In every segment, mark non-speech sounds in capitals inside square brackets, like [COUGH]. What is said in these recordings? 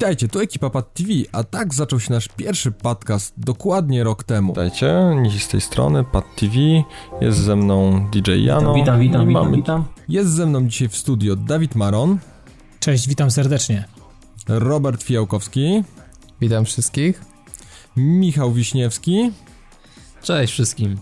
Witajcie, tu ekipa Pad TV, a tak zaczął się nasz pierwszy podcast dokładnie rok temu. Witajcie, Nisi z tej strony, Pad TV, jest ze mną DJ Jano. Witam, witam, witam, mamy witam. Jest ze mną dzisiaj w studio Dawid Maron, Cześć, witam serdecznie. Robert Fijałkowski, Witam wszystkich. Michał Wiśniewski Cześć wszystkim.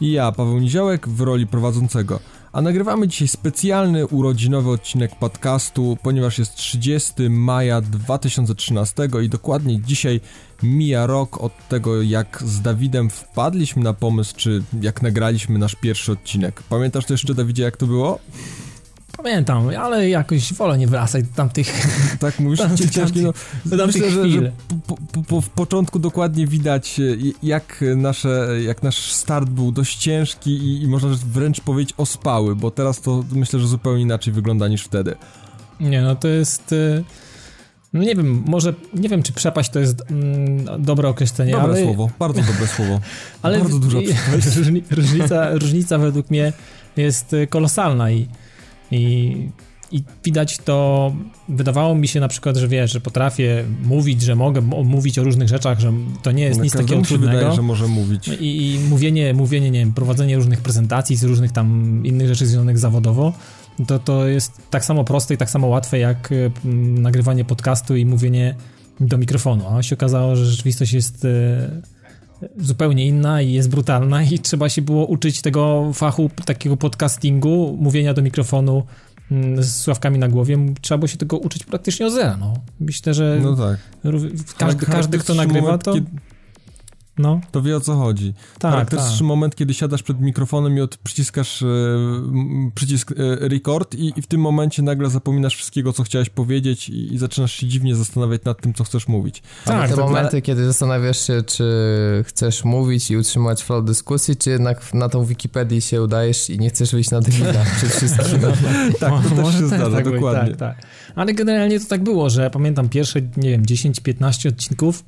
i ja, Paweł Niziołek w roli prowadzącego. A nagrywamy dzisiaj specjalny urodzinowy odcinek podcastu, ponieważ jest 30 maja 2013 i dokładnie dzisiaj mija rok od tego, jak z Dawidem wpadliśmy na pomysł, czy jak nagraliśmy nasz pierwszy odcinek. Pamiętasz to jeszcze, Dawidzie, jak to było? Pamiętam, ale jakoś wolę nie wracać do tamtych... [LAUGHS] Tak mówisz, Tam- cię ciężki, no, do tamtych myślę, że, że po, po, po, w początku dokładnie widać, e, jak, nasze, jak nasz start był dość ciężki i, i można wręcz powiedzieć ospały, bo teraz to myślę, że zupełnie inaczej wygląda niż wtedy. Nie, no to jest... y, No nie wiem, może... Nie wiem, czy przepaść to jest mm, dobre określenie, Dobre ale... słowo, bardzo dobre słowo. [LAUGHS] ale bardzo duża przepaść. [LAUGHS] różni- różnica, różnica według mnie jest y, kolosalna i, i, i widać to... Wydawało mi się na przykład, że wiesz, że potrafię mówić, że mogę mówić o różnych rzeczach, że to nie jest No, nic takiego trudnego. wydaje, że może mówić. I, I mówienie, mówienie, nie wiem, prowadzenie różnych prezentacji z różnych tam innych rzeczy związanych zawodowo, to, to jest tak samo proste i tak samo łatwe jak m, nagrywanie podcastu i mówienie do mikrofonu. A się okazało, że rzeczywistość jest y, zupełnie inna i jest brutalna i trzeba się było uczyć tego fachu takiego podcastingu, mówienia do mikrofonu mm, z sławkami na głowie. Trzeba było się tego uczyć praktycznie od zera. No. Myślę, że No tak. rów- każdy, każdy, kto nagrywa, to... kiedy- No, To wie o co chodzi. tak, Charakterystyczny tak. moment, kiedy siadasz przed mikrofonem i od przyciskasz e, przycisk e, record i, i w tym momencie nagle zapominasz wszystkiego, co chciałeś powiedzieć i, i zaczynasz się dziwnie zastanawiać nad tym, co chcesz mówić. Tak, te to- momenty, kiedy zastanawiasz się, czy chcesz mówić i utrzymać flow dyskusji, czy jednak na tą Wikipedię się udajesz i nie chcesz wyjść na debila [LAUGHS] przed wszystkim. Tak, to też [LAUGHS] Może się zdarza, tak dokładnie. Tak, tak. Ale generalnie to tak było, że pamiętam pierwsze, nie wiem, 10-15 odcinków,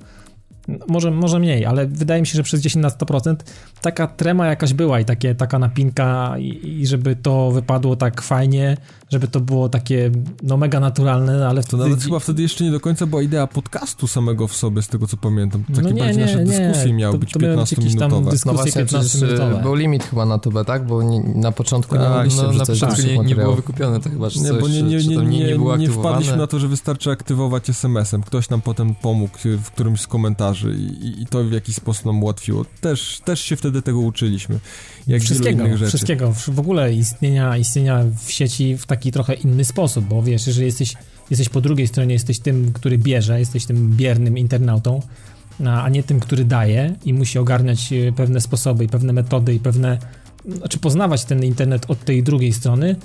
może, może mniej, ale wydaje mi się, że przez 10 na 100% taka trema jakaś była i takie, taka napinka i, i żeby to wypadło tak fajnie, żeby to było takie no mega naturalne, ale To wtedy... nawet chyba wtedy jeszcze nie do końca była idea podcastu samego w sobie, z tego co pamiętam. Takie No nie, bardziej nie, nasze nie. dyskusje miały To- być to miały być jakieś tam 15-minutowe. dys- No Dyskusje właśnie, przecież 15-minutowe. e, był limit chyba na tubę, tak? Bo nie, na początku nie Tak, mogliście no, na początku nie, nie było wykupione to chyba, czy Nie, coś, bo nie, nie, czy nie, to nie, nie, nie nie wpadliśmy na to, że wystarczy aktywować SMS-em. Ktoś nam potem pomógł w którymś z komentarzy i, i- i to w jakiś sposób nam ułatwiło. Też, też się wtedy tego uczyliśmy. Jak wszystkiego, innych rzeczy. wszystkiego, w ogóle istnienia, istnienia w sieci w taki trochę inny sposób, bo wiesz, jeżeli jesteś, jesteś po drugiej stronie, jesteś tym, który bierze, jesteś tym biernym internautą, a a nie tym, który daje i musi ogarniać e, pewne sposoby i pewne metody i pewne, znaczy poznawać ten internet od tej drugiej strony,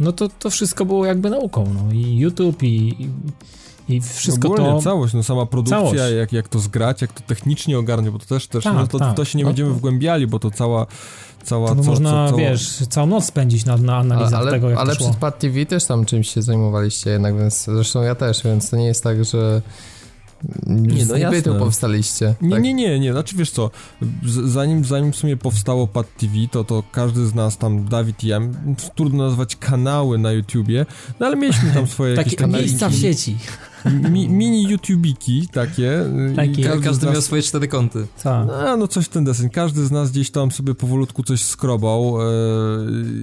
no to to wszystko było jakby nauką, no i YouTube i, i, i wszystko Ogólnie to... całość, no sama produkcja, Całość. jak, jak to zgrać, jak to technicznie ogarnie, bo to też, też Tak, no to, tak. to się nie No będziemy to- wgłębiali, bo to cała, cała, To co, można, co, cała... wiesz, całą noc spędzić na, na analizach ale tego, jak ale to szło. przed Pad TV też tam czymś się zajmowaliście jednak, więc zresztą ja też, więc to nie jest tak, że Nie, no jasne. powstaliście. Nie, tak? nie, nie, nie, znaczy wiesz co, zanim, zanim w sumie powstało Pad TV, to, to każdy z nas tam, Dawid i ja, trudno nazwać kanały na YouTubie, no ale mieliśmy tam swoje [LAUGHS] jakieś Takie miejsca w sieci. Mi, mini YouTubiki takie. y, Takie. każdy, Każdy nas, miał swoje cztery kąty. Tak. A, no coś w ten deseń. Każdy z nas gdzieś tam sobie powolutku coś skrobał e,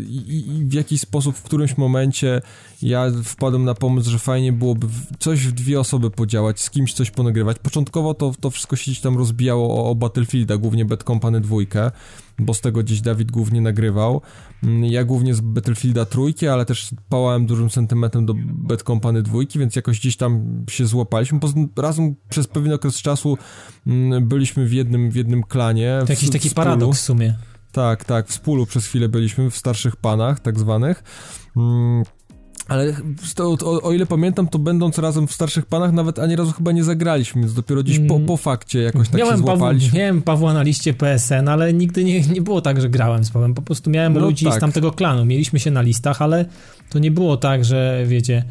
i, i w jakiś sposób w którymś momencie ja wpadłem na pomysł, że fajnie byłoby coś w dwie osoby podziałać, z kimś coś ponagrywać. Początkowo to, to wszystko się gdzieś tam rozbijało o, o Battlefielda, głównie Bad Company 2, bo z tego gdzieś Dawid głównie nagrywał. Mm, Ja głównie z Battlefielda trójki, ale też pałałem dużym sentymentem do Bad Company 2, więc jakoś gdzieś tam się złapaliśmy. Poza razem przez pewien okres czasu mm, byliśmy w jednym, w jednym klanie. To w- jakiś taki paradoks w sumie. Tak, tak, w przez chwilę byliśmy, w starszych panach tak zwanych. Ale to, o, o ile pamiętam, to będąc razem w starszych panach, nawet ani razu chyba nie zagraliśmy, więc dopiero gdzieś po, Mm. po fakcie jakoś tak się miałem, Pawła, złapaliśmy. miałem Pawła na liście PSN, ale nigdy nie, nie było tak, że grałem z Pawłem. Po prostu miałem No ludzi tak. z tamtego klanu. Mieliśmy się na listach, ale to nie było tak, że wiecie,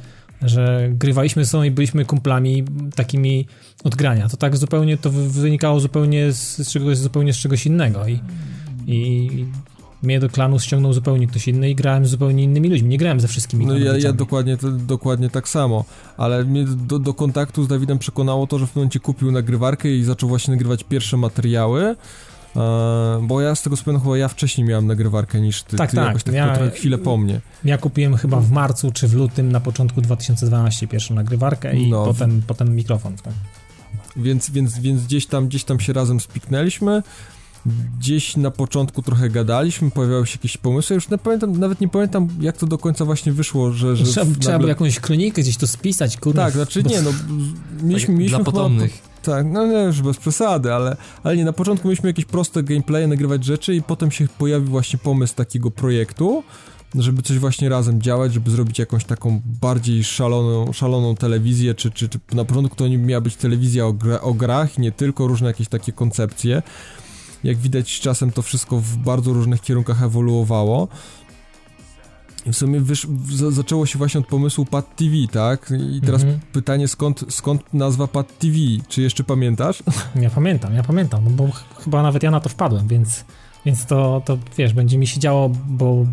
że grywaliśmy są i byliśmy kumplami takimi od grania. To tak zupełnie, to wy- wynikało zupełnie z, z czegoś, zupełnie z czegoś innego i, i mnie do klanu ściągnął zupełnie ktoś inny i grałem z zupełnie innymi ludźmi. Nie grałem ze wszystkimi No ja, ja dokładnie, to, dokładnie tak samo, ale mnie do, do kontaktu z Dawidem przekonało to, że w pewnym momencie kupił nagrywarkę i zaczął właśnie nagrywać pierwsze materiały, e, bo ja z tego pamiętam chyba ja wcześniej miałem nagrywarkę niż ty, Tak, ty tak, jakoś tak ja- trochę chwilę po mnie. Ja kupiłem chyba w marcu czy w lutym na początku 2012 pierwszą nagrywarkę i No. potem, potem mikrofon. Tak. Więc, więc, więc gdzieś tam gdzieś tam się razem spiknęliśmy. Gdzieś na początku trochę gadaliśmy, pojawiały się jakieś pomysły. Już nie pamiętam, nawet nie pamiętam, jak to do końca właśnie wyszło, że. że Trzeba, w- trzeba nagle- było jakąś kronikę gdzieś to spisać, kurde. Tak, znaczy nie, no. Mieliśmy, Tak, mieliśmy dla potomnych. Tak, no nie, już bez przesady, ale, ale nie, na początku mieliśmy jakieś proste gameplaye, nagrywać rzeczy i potem się pojawił właśnie pomysł takiego projektu, żeby coś właśnie razem działać, żeby zrobić jakąś taką bardziej szaloną, szaloną telewizję, czy, czy, czy na początku to nie miała być telewizja o, gra, o grach nie tylko, różne jakieś takie koncepcje. Jak widać z czasem to wszystko w bardzo różnych kierunkach ewoluowało. I w sumie wysz, z, zaczęło się właśnie od pomysłu Pad TV, tak? I teraz Mhm. pytanie, skąd, skąd nazwa Pad TV? Czy jeszcze pamiętasz? Ja pamiętam, ja pamiętam, no bo ch- chyba nawet ja na to wpadłem, więc, więc to, to wiesz, będzie mi się działo, bo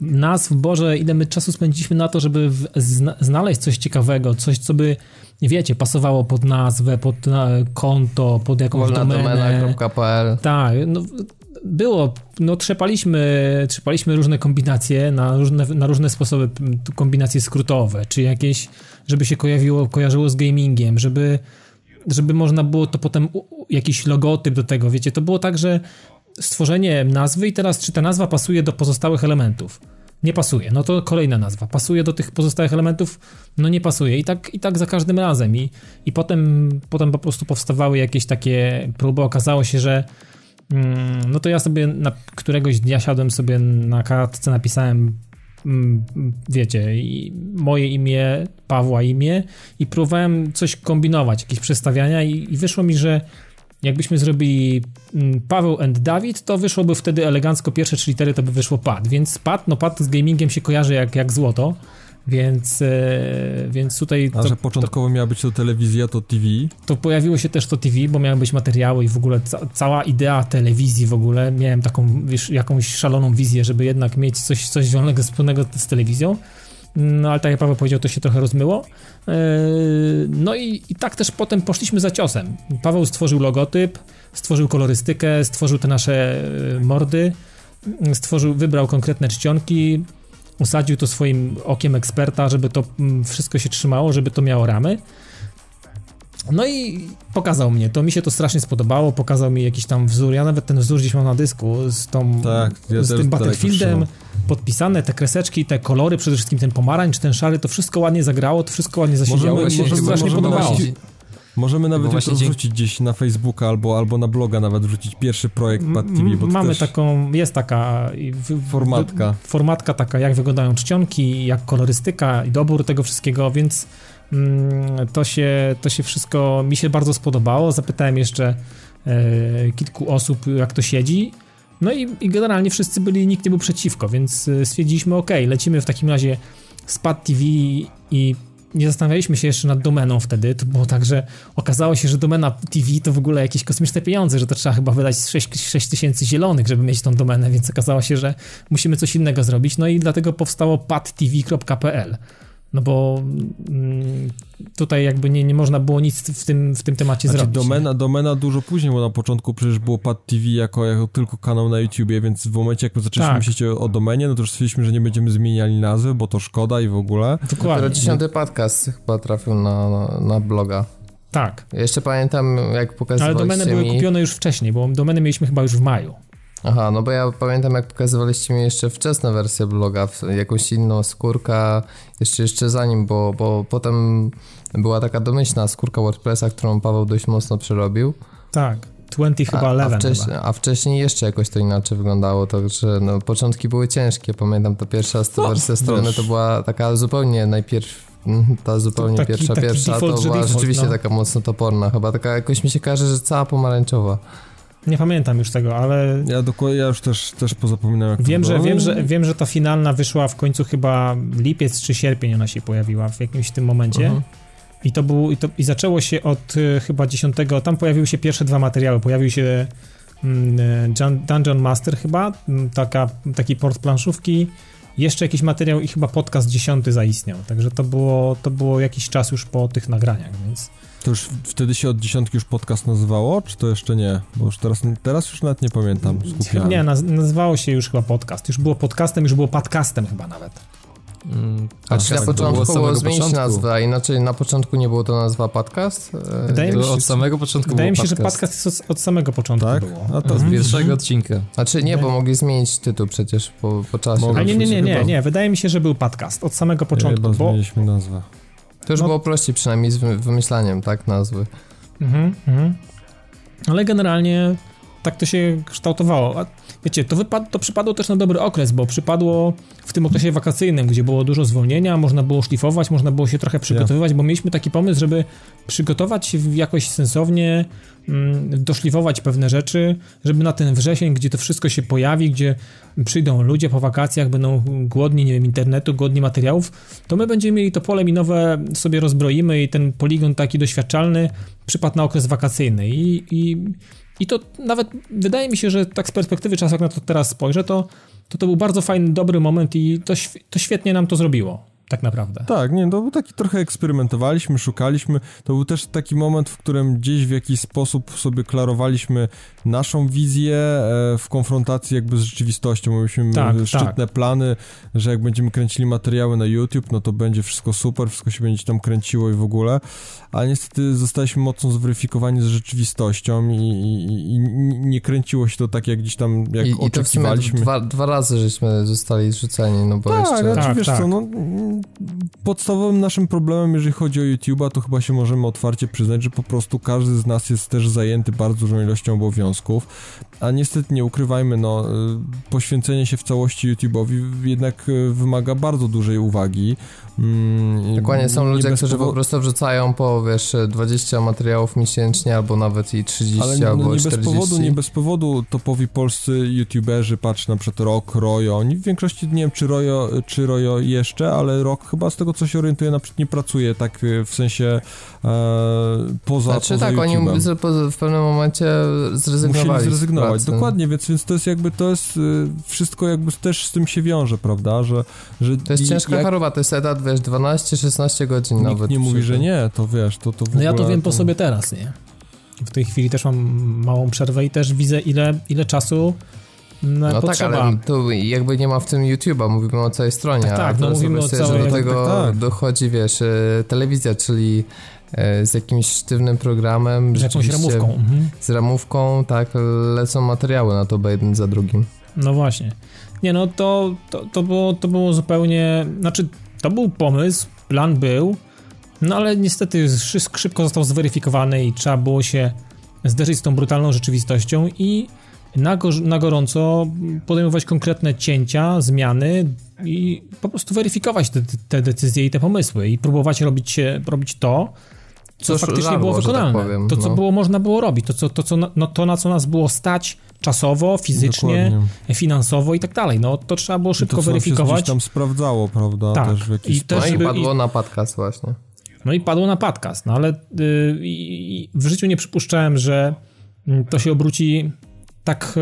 nazw, Boże, ile my czasu spędziliśmy na to, żeby w, zna, znaleźć coś ciekawego, coś, co by, wiecie, pasowało pod nazwę, pod na, konto, pod jakąś Wolna domenę. domena.pl Tak, no było, no trzepaliśmy, trzepaliśmy różne kombinacje na różne, na różne sposoby, kombinacje skrótowe, czy jakieś, żeby się kojarzyło, kojarzyło z gamingiem, żeby, żeby można było to potem, jakiś logotyp do tego, wiecie, to było tak, że stworzenie nazwy i teraz czy ta nazwa pasuje do pozostałych elementów. Nie pasuje, no to kolejna nazwa. Pasuje do tych pozostałych elementów, no nie pasuje. I tak, i tak za każdym razem. I, i potem, potem po prostu powstawały jakieś takie próby. Okazało się, że mm, no to ja sobie na któregoś dnia siadłem sobie na kartce, napisałem mm, wiecie, moje imię, Pawła imię i próbowałem coś kombinować, jakieś przestawiania i, i wyszło mi, że jakbyśmy zrobili mm, Paweł and Dawid, to wyszłoby wtedy elegancko pierwsze trzy litery, to by wyszło pad, więc pad, no pad z gamingiem się kojarzy jak, jak złoto, więc, e, więc tutaj A to, że początkowo miała być to telewizja, to TV. to pojawiło się też to TV, bo miały być materiały i w ogóle ca cała idea telewizji w ogóle, miałem taką wiesz, jakąś szaloną wizję, żeby jednak mieć coś, coś związanego wspólnego z telewizją, no ale tak jak Paweł powiedział, to się trochę rozmyło. Yy, No i, i tak też potem poszliśmy za ciosem. Paweł stworzył logotyp, stworzył kolorystykę, stworzył te nasze yy, mordy, yy, stworzył, wybrał konkretne czcionki, usadził to swoim okiem eksperta, żeby to mm, wszystko się trzymało, żeby to miało ramy. No i pokazał mnie, to mi się to strasznie spodobało, pokazał mi jakiś tam wzór, ja nawet ten wzór gdzieś mam na dysku z tą, Tak, ja z tym Battlefieldem. Podpisane, te kreseczki, te kolory, przede wszystkim ten pomarańcz, ten szary, to wszystko ładnie zagrało, to wszystko ładnie zasiedziało, Możemy- mi się to możemy- strasznie podobało. Możemy nawet dzięki- wrzucić gdzieś na Facebooka albo, albo na bloga nawet wrzucić pierwszy projekt Pad TV, bo Mamy też taką, jest taka i w, w, formatka. w- formatka taka, jak wyglądają czcionki, jak kolorystyka i dobór tego wszystkiego, więc mm, to, się, to się wszystko mi się bardzo spodobało. Zapytałem jeszcze e, kilku osób, jak to siedzi. No i, i generalnie wszyscy byli, nikt nie był przeciwko, więc e, stwierdziliśmy, ok, lecimy w takim razie z Pad TV i nie zastanawialiśmy się jeszcze nad domeną wtedy, to było tak, że okazało się, że domena TV to w ogóle jakieś kosmiczne pieniądze, że to trzeba chyba wydać 6, 6 tysięcy zielonych, żeby mieć tą domenę, więc okazało się, że musimy coś innego zrobić, no i dlatego powstało padtv.pl. No bo mm, tutaj jakby nie, nie można było nic w tym, w tym temacie Znaczy zrobić. domena, domena dużo później, bo na początku przecież było Pad TV jako, jako tylko kanał na YouTubie, więc w momencie jak my zaczęliśmy Tak. myśleć o, o domenie, no to już stwierdziliśmy, że nie będziemy zmieniali nazwy, bo to szkoda i w ogóle. Dopiero Dokładnie. dziesiąty podcast chyba trafił na, na, na bloga. Tak, Ja Jeszcze pamiętam, jak ale pokazywaliście domeny były mi... kupione już wcześniej, bo domeny mieliśmy chyba już w maju. Aha, no bo ja pamiętam, jak pokazywaliście mi jeszcze wczesne wersje bloga, jakąś inną skórka, jeszcze jeszcze zanim, bo, bo potem była taka domyślna skórka WordPressa, którą Paweł dość mocno przerobił. Tak, 20 chyba a, a, 11 wcześniej, chyba. a wcześniej jeszcze jakoś to inaczej wyglądało, także no, początki były ciężkie. Pamiętam, ta pierwsza No, wersja strony to była taka zupełnie najpierw, ta zupełnie Taki- pierwsza, taki pierwsza, default, to była default, rzeczywiście no. taka mocno toporna, chyba taka jakoś mi się kojarzy, że cała pomarańczowa. Nie pamiętam już tego, ale Ja dokładnie, ja już też, też pozapominałem jak wiem, to że, było. wiem, że, wiem, że ta finalna wyszła w końcu chyba lipiec czy sierpień ona się pojawiła w jakimś tym momencie. Mhm. I to był, i, to, i zaczęło się od y, chyba 10, tam pojawiły się pierwsze dwa materiały. Pojawił się mm, Dun- Dungeon Master chyba, mm, taka, taki port planszówki, jeszcze jakiś materiał i chyba podcast dziesiąty zaistniał, także to było, to było jakiś czas już po tych nagraniach, więc... To już wtedy się od dziesiątki już podcast nazywało, czy to jeszcze nie? Bo już teraz, teraz już nawet nie pamiętam. Skupiałem. Nie, naz- nazywało się już chyba podcast, już było podcastem, już było podcastem chyba nawet. Mm, A czy na tak, początku było zmienić początku. nazwę, a inaczej na początku nie było to nazwa podcast? E, Wydaje mi się, od samego początku Wydaje mi się, że podcast jest od, od samego początku Tak? było. A to Od Mhm. pierwszego odcinka. Znaczy nie, bo mogli zmienić tytuł przecież po, po czasie. A nie, nie, nie, nie, Chyba. nie, wydaje mi się, że był podcast od samego początku, Chyba bo... zmieniliśmy nazwę. To już no- było prościej przynajmniej z wy- wymyślaniem, tak, nazwy. Mhm, mhm. Ale generalnie tak to się kształtowało. A wiecie, to, wypad- to przypadło też na dobry okres, bo przypadło w tym okresie wakacyjnym, gdzie było dużo zwolnienia, można było szlifować, można było się trochę przygotowywać, bo mieliśmy taki pomysł, żeby przygotować się jakoś sensownie, mm, doszlifować pewne rzeczy, żeby na ten wrzesień, gdzie to wszystko się pojawi, gdzie przyjdą ludzie po wakacjach, będą głodni, nie wiem, internetu, głodni materiałów, to my będziemy mieli to pole minowe, sobie rozbroimy i ten poligon taki doświadczalny przypadł na okres wakacyjny i, i, i to nawet wydaje mi się, że tak z perspektywy czasu, jak na to teraz spojrzę, to to, to był bardzo fajny, dobry moment i to, to świetnie nam to zrobiło, tak naprawdę. Tak, nie, to był taki trochę eksperymentowaliśmy, szukaliśmy. To był też taki moment, w którym gdzieś w jakiś sposób sobie klarowaliśmy naszą wizję e, w konfrontacji jakby z rzeczywistością. Mieliśmy Tak, e, szczytne plany, że jak będziemy kręcili materiały na YouTube, no to będzie wszystko super, wszystko się będzie tam kręciło i w ogóle. Ale niestety zostaliśmy mocno zweryfikowani z rzeczywistością i, i, i nie kręciło się to tak, jak gdzieś tam, jak I, I to w sumie oczekiwaliśmy. dwa, dwa razy żeśmy zostali zrzuceni, no bo Tak, jeszcze... znaczy, Tak, wiesz tak. co, no, podstawowym naszym problemem, jeżeli chodzi o YouTube'a, to chyba się możemy otwarcie przyznać, że po prostu każdy z nas jest też zajęty bardzo dużą ilością obowiązków, a niestety nie ukrywajmy, no, y, poświęcenie się w całości YouTube'owi jednak y, wymaga bardzo dużej uwagi. Mm, Dokładnie, są nie ludzie, którzy po prostu wrzucają po, wiesz, 20 materiałów miesięcznie, albo nawet i 30, Ale albo no, nie 40. bez powodu, nie bez powodu topowi polscy youtuberzy, patrz na przykład Rok, Rojo, oni w większości, nie wiem czy Rojo, czy Rojo jeszcze, ale Rok chyba z tego co się orientuje na przykład nie pracuje tak y, w sensie e, poza, Znaczy poza tak, oni YouTube'em. po- w pewnym momencie zrezygnowali Musieli zrezygnować, dokładnie, więc, więc to jest jakby, to jest y, wszystko jakby też z tym się wiąże, prawda, że, że To jest i- ciężka jak choroba, to jest etat, wiesz, 12-16 godzin Nikt nawet. nie mówi, że nie, to wiesz, to, to w No ja to wiem po sobie teraz, nie? W tej chwili też mam małą przerwę i też widzę, ile, ile czasu na No potrzeba. tak, ale tu jakby nie ma w tym YouTube'a, mówimy o całej stronie. Tak, a tak, no mówimy o sobie, że całej- do tego tak, tak. dochodzi, wiesz, e, telewizja, czyli e, z jakimś sztywnym programem, z jakąś ramówką. Mhm. z ramówką, tak, lecą materiały na to jeden za drugim. No właśnie. Nie no, to, to, to, było, to było zupełnie, znaczy to był pomysł, plan był, no ale niestety szy- szybko został zweryfikowany i trzeba było się zderzyć z tą brutalną rzeczywistością i na, go, na gorąco podejmować konkretne cięcia, zmiany i po prostu weryfikować te, te decyzje i te pomysły i próbować robić, robić to, co Cóż, faktycznie żarło, było tak wykonalne. powiem, to, co no. było można było robić, to, co, to, co, na- no, to, na co nas było stać czasowo, fizycznie, Dokładnie. finansowo i tak dalej. No to trzeba było szybko to, nam się weryfikować. gdzieś tam sprawdzało, prawda, Tak. też w jakiś I też, No i padło na podcast właśnie. No i padło na podcast, no ale y, i- w życiu nie przypuszczałem, że mm, to się obróci tak,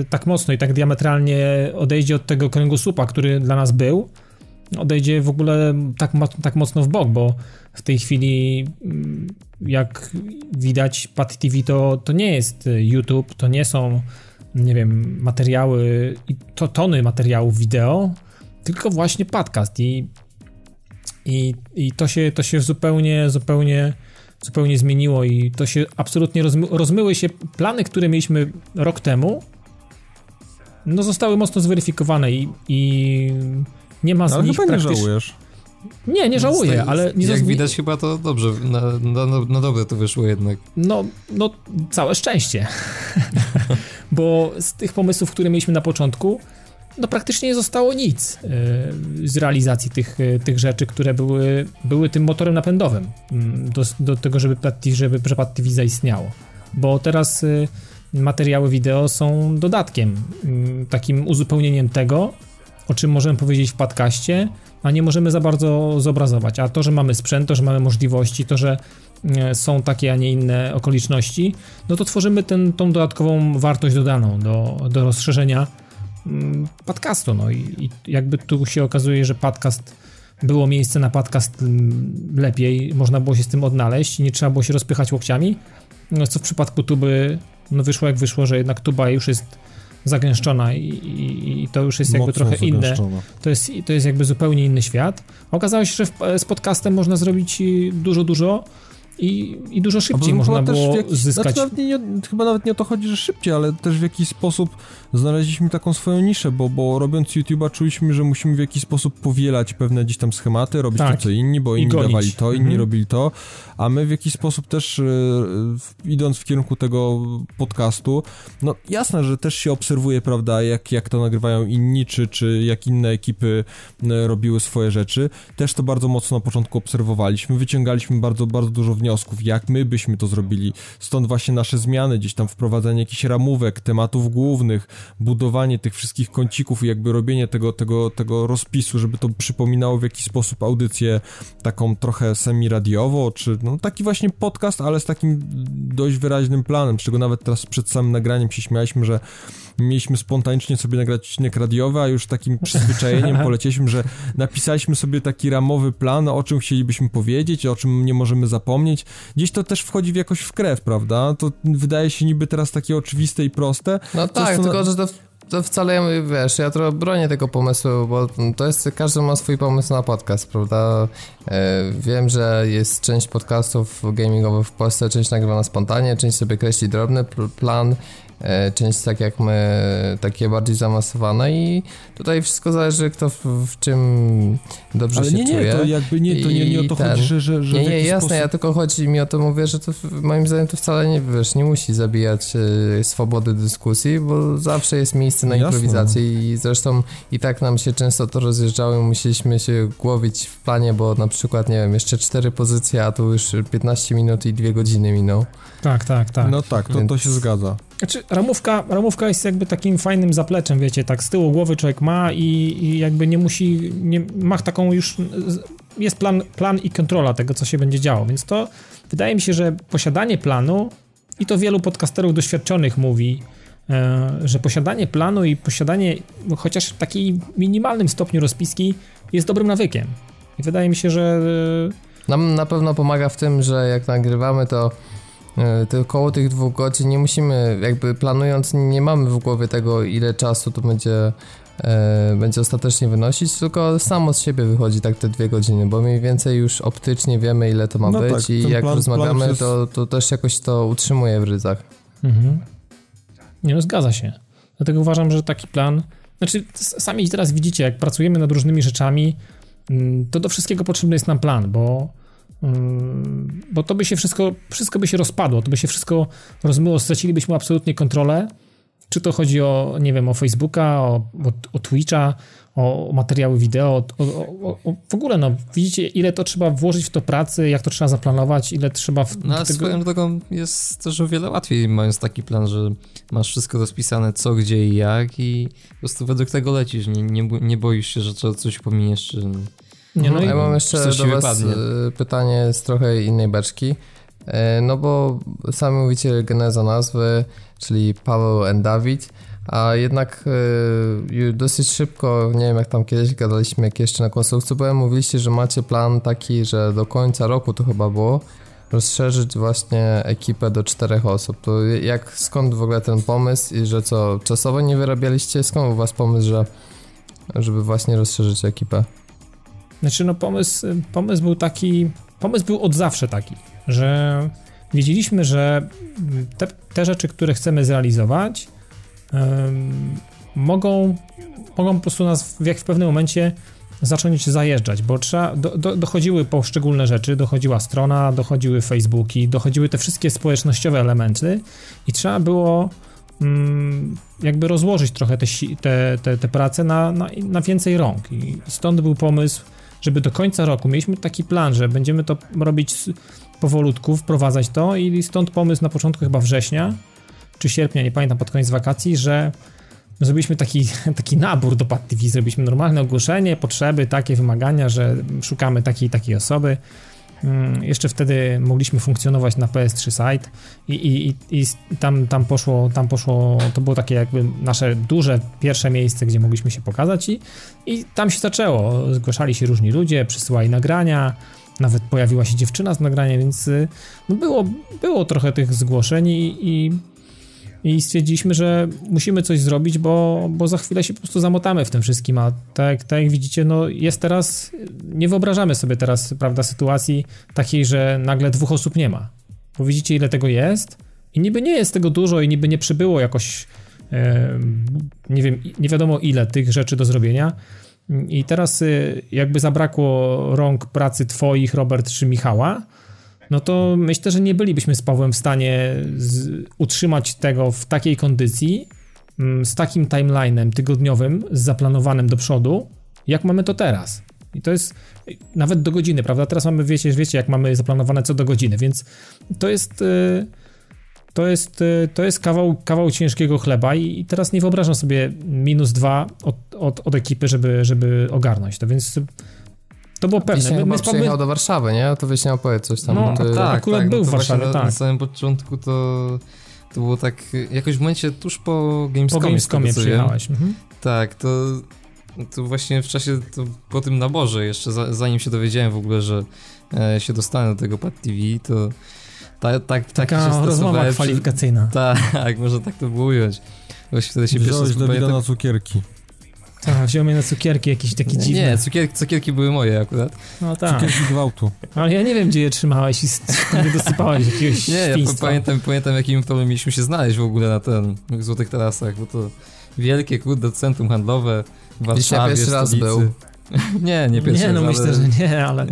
e, tak mocno i tak diametralnie odejdzie od tego kręgosłupa, który dla nas był. Odejdzie w ogóle tak, tak mocno w bok, bo w tej chwili, mm, jak widać, Pat TV to, to nie jest YouTube, to nie są, nie wiem, materiały, i to tony materiałów wideo, tylko właśnie podcast. I i, i to, się, to się zupełnie, zupełnie, zupełnie zmieniło i to się absolutnie rozmy, rozmyły się plany, które mieliśmy rok temu, no zostały mocno zweryfikowane i, i nie ma z Ale nich chyba nie praktycznie... żałujesz. Nie, nie żałuję, ale nie Jak widać chyba to dobrze, na, na, na, dobre to wyszło jednak. No, no całe szczęście. [LAUGHS] Bo z tych pomysłów, które mieliśmy na początku, no praktycznie nie zostało nic yy, z realizacji tych, yy, tych rzeczy, które były, były tym motorem napędowym mm, do, do tego, żeby, żeby TV zaistniało. Bo teraz yy, materiały wideo są dodatkiem, yy, takim uzupełnieniem tego, o czym możemy powiedzieć w podcaście, a nie możemy za bardzo zobrazować. A to, że mamy sprzęt, to, że mamy możliwości, to, że e, są takie, a nie inne okoliczności, no to tworzymy ten, tą dodatkową wartość dodaną do, do rozszerzenia mm, podcastu. No i, i jakby tu się okazuje, że podcast było miejsce na podcast mm, lepiej, można było się z tym odnaleźć nie trzeba było się rozpychać łokciami. No co w przypadku tuby, no wyszło jak wyszło, że jednak tuba już jest zagęszczona i, i, i to już jest jakby trochę inne. To jest, to jest jakby zupełnie inny świat. Okazało się, że w, z podcastem można zrobić dużo, dużo i, i dużo szybciej można było jakiś, zyskać. Znaczy nawet nie, chyba nawet nie o to chodzi, że szybciej, ale też w jakiś sposób znaleźliśmy taką swoją niszę, bo, bo robiąc YouTube'a czuliśmy, że musimy w jakiś sposób powielać pewne gdzieś tam schematy, robić Tak. to co inni, bo I inni gonić. dawali to, inni Mhm. robili to, a my w jakiś sposób też e, idąc w kierunku tego podcastu, no jasne, że też się obserwuje, prawda, jak, jak to nagrywają inni, czy, czy jak inne ekipy e, robiły swoje rzeczy. Też to bardzo mocno na początku obserwowaliśmy, wyciągaliśmy bardzo, bardzo dużo wniosków, jak my byśmy to zrobili. Stąd właśnie nasze zmiany, gdzieś tam wprowadzanie jakichś ramówek, tematów głównych, budowanie tych wszystkich kącików i jakby robienie tego, tego, tego rozpisu, żeby to przypominało w jakiś sposób audycję taką trochę semi-radiowo, czy no taki właśnie podcast, ale z takim dość wyraźnym planem, z czego nawet teraz przed samym nagraniem się śmialiśmy, że mieliśmy spontanicznie sobie nagrać odcinek radiowy, a już takim przyzwyczajeniem [LAUGHS] polecieliśmy, że napisaliśmy sobie taki ramowy plan, o czym chcielibyśmy powiedzieć, o czym nie możemy zapomnieć. Gdzieś to też wchodzi w jakoś w krew, prawda? To wydaje się niby teraz takie oczywiste i proste. No Coś, tak, co tylko że to, to wcale, wiesz, ja trochę bronię tego pomysłu, bo to jest, każdy ma swój pomysł na podcast, prawda? E, wiem, że jest część podcastów gamingowych w Polsce, część nagrywana spontanie, część sobie kreśli drobny pl- plan, część tak jak my, takie bardziej zaawansowane i tutaj wszystko zależy kto w, w czym dobrze Ale się nie, nie, czuje. to jakby nie, to nie, nie o to ten- chodzi, że, że, że Nie, nie, jasne, sposób... ja tylko chodzi mi o to, mówię, że to moim zdaniem to wcale nie, wiesz, nie musi zabijać e, swobody dyskusji, bo zawsze jest miejsce na Jasne. improwizację i zresztą i tak nam się często to rozjeżdżało i musieliśmy się głowić w planie, bo na przykład, nie wiem, jeszcze cztery pozycje, a tu już 15 minut i dwie godziny minął. Tak, tak, tak. No tak, to, to Więc- się zgadza. Znaczy, ramówka, ramówka jest jakby takim fajnym zapleczem, wiecie, tak z tyłu głowy człowiek ma i, i jakby nie musi, nie, ma taką już, jest plan, plan i kontrola tego, co się będzie działo, więc to wydaje mi się, że posiadanie planu i to wielu podcasterów doświadczonych mówi, e, że posiadanie planu i posiadanie chociaż w takim minimalnym stopniu rozpiski jest dobrym nawykiem. I wydaje mi się, że e, Nam na pewno pomaga w tym, że jak nagrywamy, to e, to około tych dwóch godzin nie musimy, jakby planując, nie mamy w głowie tego, ile czasu to będzie, e, będzie ostatecznie wynosić, tylko samo z siebie wychodzi tak te dwie godziny, bo mniej więcej już optycznie wiemy, ile to ma No być tak, i jak plan- rozmawiamy, plan przez- to, to też jakoś to utrzymuje w ryzach. Mhm. Nie no, zgadza się. Dlatego uważam, że taki plan. Znaczy, sami teraz widzicie, jak pracujemy nad różnymi rzeczami, mm, to do wszystkiego potrzebny jest nam plan, bo. Mm, Bo to by się wszystko, wszystko by się rozpadło, to by się wszystko rozmyło, stracilibyśmy absolutnie kontrolę. Czy to chodzi o, nie wiem, o Facebooka, o, o, o Twitcha, o materiały wideo, o, o, o, o, w ogóle, no, widzicie, ile to trzeba włożyć w to pracy, jak to trzeba zaplanować, ile trzeba w, No ale tego... swoją drogą jest też o wiele łatwiej, mając taki plan, że masz wszystko rozpisane, co, gdzie i jak i po prostu według tego lecisz, nie, nie, nie boisz się, że co- coś pominiesz, czy... Nie, no A i, ja mam jeszcze do was wypadnie. e, pytanie z trochę innej beczki. E, No bo sami mówicie geneza nazwy, czyli Paweł and Dawid, a jednak e, dosyć szybko, nie wiem jak tam kiedyś gadaliśmy, jak jeszcze na konstrukcji byłem, mówiliście, że macie plan taki, że do końca roku to chyba było, rozszerzyć właśnie ekipę do czterech osób. To jak, skąd w ogóle ten pomysł i że co, czasowo nie wyrabialiście? Skąd u was pomysł, że żeby właśnie rozszerzyć ekipę? Znaczy, no pomysł, pomysł był taki, pomysł był od zawsze taki, że wiedzieliśmy, że te, te rzeczy, które chcemy zrealizować, em, mogą, mogą po prostu nas w, jak w pewnym momencie zacząć zajeżdżać, bo trzeba, do, do, dochodziły poszczególne rzeczy, dochodziła strona, dochodziły Facebooki, dochodziły te wszystkie społecznościowe elementy i trzeba było mm, jakby rozłożyć trochę te, te, te, te prace na, na, na więcej rąk. I stąd był pomysł, żeby do końca roku, mieliśmy taki plan, że będziemy to robić powolutku, wprowadzać to i stąd pomysł na początku chyba września, czy sierpnia, nie pamiętam, pod koniec wakacji, że zrobiliśmy taki, [LAUGHS] taki nabór do Pad zrobiliśmy normalne ogłoszenie, potrzeby, takie wymagania, że szukamy takiej takiej osoby. Mm, jeszcze wtedy mogliśmy funkcjonować na PS3 site i, i, i, tam, tam, poszło, tam poszło, to było takie jakby nasze duże pierwsze miejsce, gdzie mogliśmy się pokazać i, i tam się zaczęło. Zgłaszali się różni ludzie, przysyłali nagrania, nawet pojawiła się dziewczyna z nagrania, więc y, no było, było trochę tych zgłoszeń i, i i stwierdziliśmy, że musimy coś zrobić, bo, bo za chwilę się po prostu zamotamy w tym wszystkim, a tak, tak jak widzicie, no jest teraz, nie wyobrażamy sobie teraz, prawda, sytuacji takiej, że nagle dwóch osób nie ma, bo widzicie ile tego jest? I niby nie jest tego dużo i niby nie przybyło jakoś, e, nie wiem, nie wiadomo ile tych rzeczy do zrobienia. I teraz e, jakby zabrakło rąk pracy twoich, Robert czy Michała, no to myślę, że nie bylibyśmy z Pawłem w stanie z, utrzymać tego w takiej kondycji, mm, z takim timelinem tygodniowym, zaplanowanym do przodu, jak mamy to teraz. I to jest nawet do godziny, prawda? Teraz mamy, wiecie, wiecie jak mamy zaplanowane co do godziny, więc to jest... Y, to jest, y, to jest kawał, kawał ciężkiego chleba i teraz nie wyobrażam sobie minus dwa od, od, od ekipy, żeby, żeby ogarnąć to, więc to było pewne. Wiśnia my, my przyjechał do Warszawy, nie? To Wiśnia opowiedz coś tam. No, ty... tak, akurat tak, był no w Warszawie, na, tak. Na samym początku to, to było tak, jakoś w momencie tuż po Gamescomie. Po Gamescomie przyjechałeś. Mhm. Tak, to, to właśnie w czasie, to po tym naborze jeszcze, zanim się dowiedziałem w ogóle, że e, się dostanę do tego Pad TV, to ta, tak, tak Taka się rozmowa kwalifikacyjna. [LAUGHS] Tak, można tak to było ująć. Właśnie wtedy się Wziąłeś Dawida na cukierki. Tak, wziął mnie na cukierki jakieś takie dziwne. Nie, cukierki, cukierki były moje akurat. No tak. Cukierki gwałtu. Ale ja nie wiem, gdzie je trzymałeś i nie dosypałeś [LAUGHS] jakiegoś Nie, ja pamiętam, pamiętam, jakim problem mieliśmy się znaleźć w ogóle na ten, w Złotych Tarasach, bo to wielkie, kurde, centrum handlowe w Warszawie, pierwszy raz był. [LAUGHS] Nie, nie pierwszy Nie, no raz, myślę, ale... że nie, ale,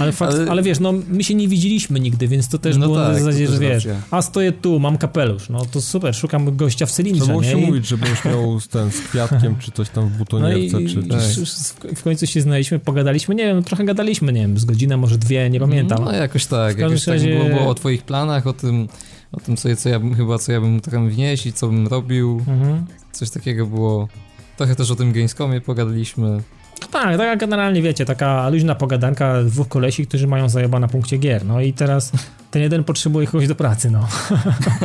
ale, fakt, ale... ale wiesz, no my się nie widzieliśmy nigdy, więc to też no było tak, na zasadzie, że wiesz, racja. a stoję tu, mam kapelusz, no to super, szukam gościa w cylindrze, Trzeba nie? się I... mówić, że będziesz miał ten z kwiatkiem, czy coś tam w butonierce, no i, czy... czy... w końcu się znaliśmy, pogadaliśmy, nie wiem, no trochę gadaliśmy, nie wiem, z godzinę, może dwie, nie pamiętam. No jakoś tak, jakoś tak razie... było, było o twoich planach, o tym, o tym co, co ja bym, chyba, co ja bym tam wnieść i co bym robił, Mhm. coś takiego było. Trochę też o tym Gamescomie pogadaliśmy. No tak, taka generalnie wiecie, taka luźna pogadanka dwóch kolesi, którzy mają zajeba na punkcie gier. No i teraz ten jeden potrzebuje kogoś do pracy, no.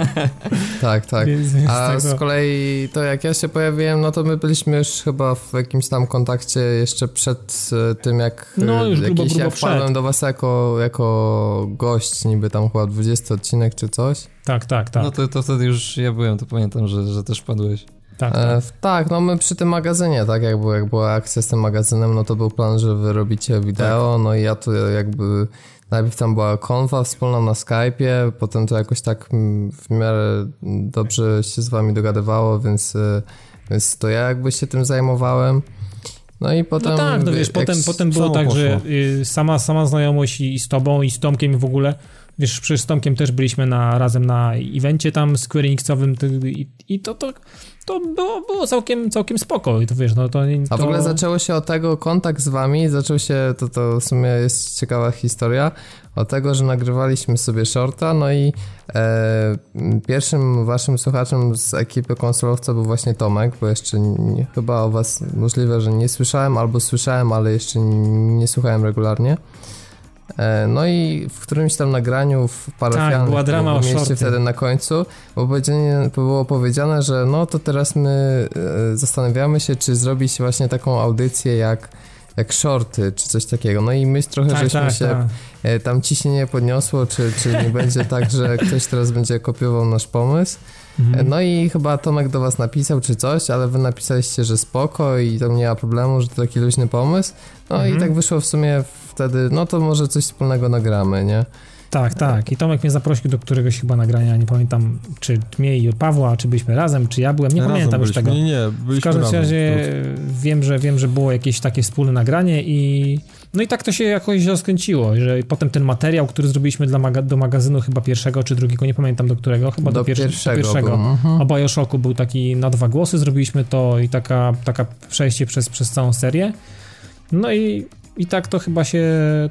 [LAUGHS] tak, tak. Więc, więc A tego... z kolei to jak ja się pojawiłem, no to my byliśmy już chyba w jakimś tam kontakcie jeszcze przed e, tym, jak no, już grubo, jakiś, grubo jak wpadłem do was jako, jako gość, niby tam chyba 20 odcinek czy coś. Tak, tak, tak. No to, to wtedy już ja byłem, to pamiętam, że, że też padłeś. Tak, tak. E, tak, no my przy tym magazynie, tak, jak, było, jak była akcja z tym magazynem, no to był plan, że wy robicie wideo, tak. no i ja tu jakby najpierw tam była konfa wspólna na Skype'ie, potem to jakoś tak w miarę dobrze się z wami dogadywało, więc, e, więc to ja jakby się tym zajmowałem. No i potem... No tak, no wiesz, potem, potem było tak, poszło. że y, sama, sama znajomość i z tobą i z Tomkiem w ogóle, wiesz, przecież z Tomkiem też byliśmy na, razem na evencie tam Square Enixowym i, i to, to, to było, było całkiem, całkiem spoko i to wiesz, no to, to... A w ogóle zaczęło się od tego, kontakt z wami, zaczął się, to, to w sumie jest ciekawa historia, od tego, że nagrywaliśmy sobie shorta, no i e, pierwszym waszym słuchaczem z ekipy konsolowca był właśnie Tomek, bo jeszcze nie, chyba o was możliwe, że nie słyszałem, albo słyszałem, ale jeszcze nie, nie słuchałem regularnie. E, no i w którymś tam nagraniu w parafialnym tak, była drama o mieście wtedy na końcu było powiedziane, było powiedziane, że no to teraz my e, zastanawiamy się, czy zrobić właśnie taką audycję jak, jak shorty, czy coś takiego. No i my trochę tak, żeśmy tak, się tak. tam ciśnienie podniosło, czy, czy nie będzie tak, że ktoś teraz będzie kopiował nasz pomysł. Mhm. No i chyba Tomek do was napisał czy coś, ale wy napisaliście, że spoko i to nie ma problemu, że to taki luźny pomysł. No mhm. i tak wyszło w sumie wtedy, no to może coś wspólnego nagramy, nie? Tak, tak. I Tomek mnie zaprosił do któregoś chyba nagrania, nie pamiętam, czy mnie i Pawła, czy byliśmy razem, czy ja byłem, nie razem pamiętam byliśmy. już tego. Nie, nie, byliśmy W każdym razie wiem, że wiem, że było jakieś takie wspólne nagranie i no i tak to się jakoś rozkręciło, że potem ten materiał, który zrobiliśmy dla maga do magazynu chyba pierwszego czy drugiego, nie pamiętam do którego, chyba do, do pierwsze, pierwszego. Do pierwszego. Mhm. O Bioshocku był taki na dwa głosy, zrobiliśmy to i taka, taka przejście przez, przez całą serię. No i i tak to chyba się,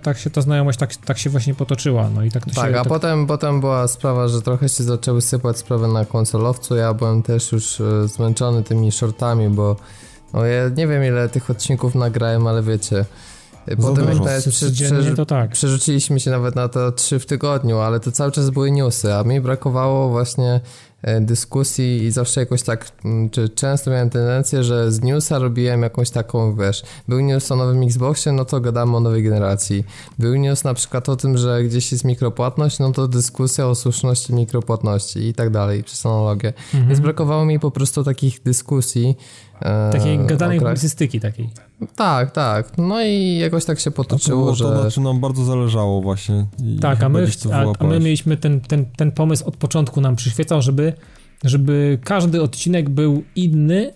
tak się ta znajomość tak, tak się właśnie potoczyła, no i tak to tak, się... a tak... potem, potem była sprawa, że trochę się zaczęły sypać sprawy na konsolowcu, ja byłem też już e, zmęczony tymi shortami, bo no ja nie wiem ile tych odcinków nagrałem, ale wiecie, Potem dużo. nawet to tak. przerzuciliśmy się nawet na to trzy w tygodniu, ale to cały czas były newsy, a mi brakowało właśnie e, dyskusji i zawsze jakoś tak, mm, czy często miałem tendencję, że z newsa robiłem jakąś taką, wiesz, był news o nowym Xboxie, no to gadamy o nowej generacji. Był news na przykład o tym, że gdzieś jest mikropłatność, no to dyskusja o słuszności mikropłatności i tak dalej, przez analogię. Mhm. Więc brakowało mi po prostu takich dyskusji. e, Takiej gadanej publicystyki takiej. Tak, tak. No i jakoś tak się potoczyło, było, że... to znaczy nam bardzo zależało właśnie. I Tak, a my, a, a my mieliśmy ten, ten, ten pomysł od początku nam przyświecał, żeby, żeby każdy odcinek był inny,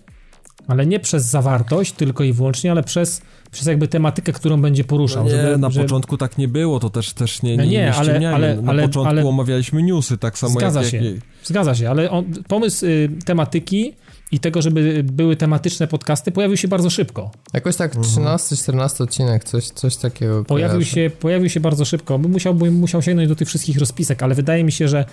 ale nie przez zawartość tylko i wyłącznie, ale przez, przez jakby tematykę, którą będzie poruszał. No nie, żeby, na że- początku tak nie było, to też, też nie, No nie, nie, nie, ale- ale- Na ale- początku ale- omawialiśmy newsy, tak samo Zgadza jak, się. jak... Zgadza się, ale on, pomysł y, tematyki i tego, żeby były tematyczne podcasty pojawił się bardzo szybko. Jakoś tak Mhm. 13-14 odcinek, coś, coś takiego. Pojawił się, pojawił się bardzo szybko, bo musiał, sięgnąć do tych wszystkich rozpisek, ale wydaje mi się, że